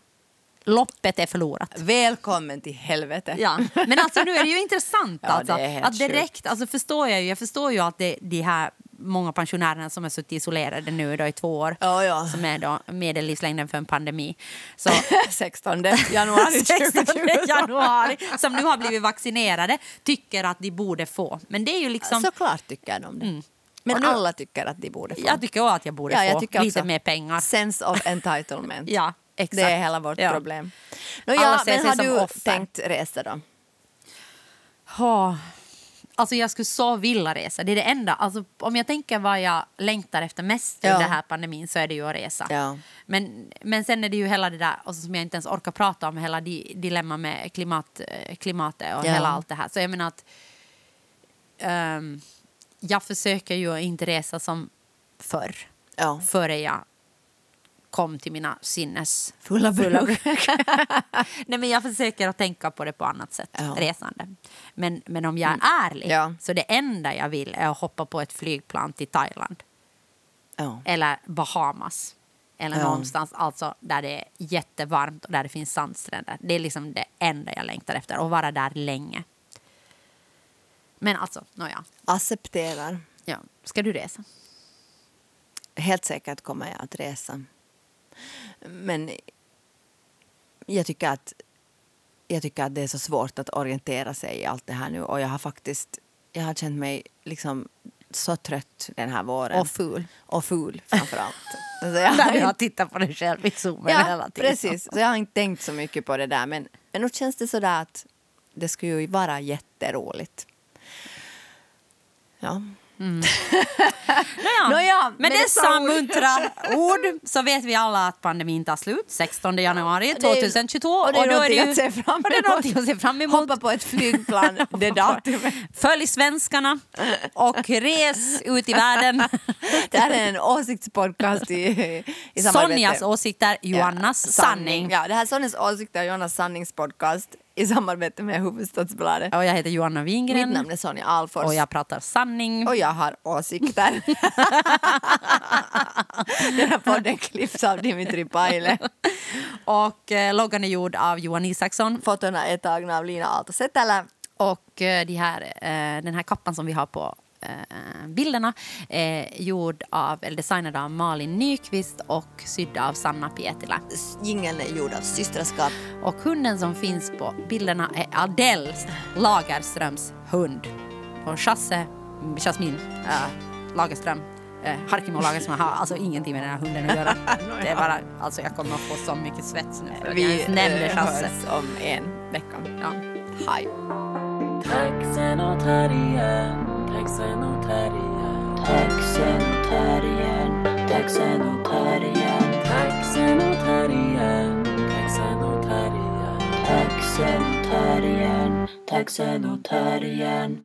loppet är förlorat. Välkommen till helvete. Ja. Men alltså nu är det ju intressant. (laughs) Ja, alltså, det att direkt, alltså förstår jag, ju, jag förstår ju att det, de här många pensionärerna som har suttit isolerade nu då i två år, Ja, ja. som är då medellivslängden för en pandemi. Så (laughs) 16 januari (laughs) 16 2020. januari, som nu har blivit vaccinerade, tycker att de borde få. Men det är ju liksom... Såklart tycker de det. Men Och nu- alla tycker att de borde få. Jag tycker också att jag borde Ja, få lite också. mer pengar. Sense of entitlement. Ja, exakt. Det är hela vårt Ja. problem. Alla ja, ser men sig har som du offer. tänkt resa då? Ja, Alltså jag skulle så vilja resa. Det är det enda. Alltså, om jag tänker vad jag längtar efter mest Ja. den här pandemin så är det ju att resa. Ja. Men, men sen är det ju hela det där alltså, som jag inte ens orkar prata om, hela di, dilemma med klimat, eh, klimatet och Ja. hela allt det här. Så jag menar att ehm, jag försöker ju inte resa som förr. Ja. Före jag kom till mina sinnes Fulla bruk. (laughs) Nej, men jag försöker att tänka på det på annat sätt, Ja. Mm. resande. Men, men om jag är ärlig, Ja. så det enda jag vill är att hoppa på ett flygplan till Thailand Ja. eller Bahamas. Eller Ja. någonstans alltså, där det är jättevarmt och där det finns sandstränder. Det är liksom det enda jag längtar efter, att vara där länge. Men alltså, nåja. Accepterar. Ja. Ska du resa? Helt säkert kommer jag att resa. Men jag tycker att jag tycker att det är så svårt att orientera sig i allt det här nu och jag har faktiskt jag har känt mig liksom så trött den här våren. Och ful. Och ful framför allt. Alltså (laughs) jag har Där inte- jag tittar på dig själv i zoomen hela Ja, tiden. precis. Så jag har inte tänkt så mycket på det där. Men, men nog känns det sådär att det skulle ju vara jätteroligt. Ja. (laughs) Nåja, Nåja, med med dessa ord. muntra ord så vet vi alla att pandemin tar slut 16 januari det är- 2022. och det är att se fram och det är emot. någonting att se fram emot. Hoppa på ett flygplan (laughs) det datumet. Följ svenskarna och res ut i världen. (laughs) Det här är en åsiktspodcast i, i samarbete. Sonjas åsikter, Joannas Ja, sanning. Ja, det här är Sonjas åsikter och Joannas sanningspodcast i samarbete med Hufvudstadsbladet. Och jag heter Joanna Mitt Wingren namn är Sonja Alfors. och jag pratar sanning. Och jag har åsikter. (laughs) (laughs) Den här podden klipps av Dimitri Paile. Och eh, loggan är gjord av Johan Isaksson. Fotona är tagna av Lina Aalto-Setälä. Och eh, de här, eh, den här kappan som vi har på bilderna är gjord av, eller designad av Malin Nyqvist och sydd av Sanna Pietilä. Jingeln är gjord av Systraskap. Och hunden som finns på bilderna är Adele Lagerströms hund. Och Chasse, Jasmin äh, Lagerström, äh, Harkimo Lagerström har alltså ingenting med den här hunden att göra. (laughs) Det är bara, alltså jag kommer att få så mycket svets nu för att jag ens nämnde eh, Chasse. hörs om en vecka. Ja. Hej. Taxen och terriern, taxen och terriern. Taxen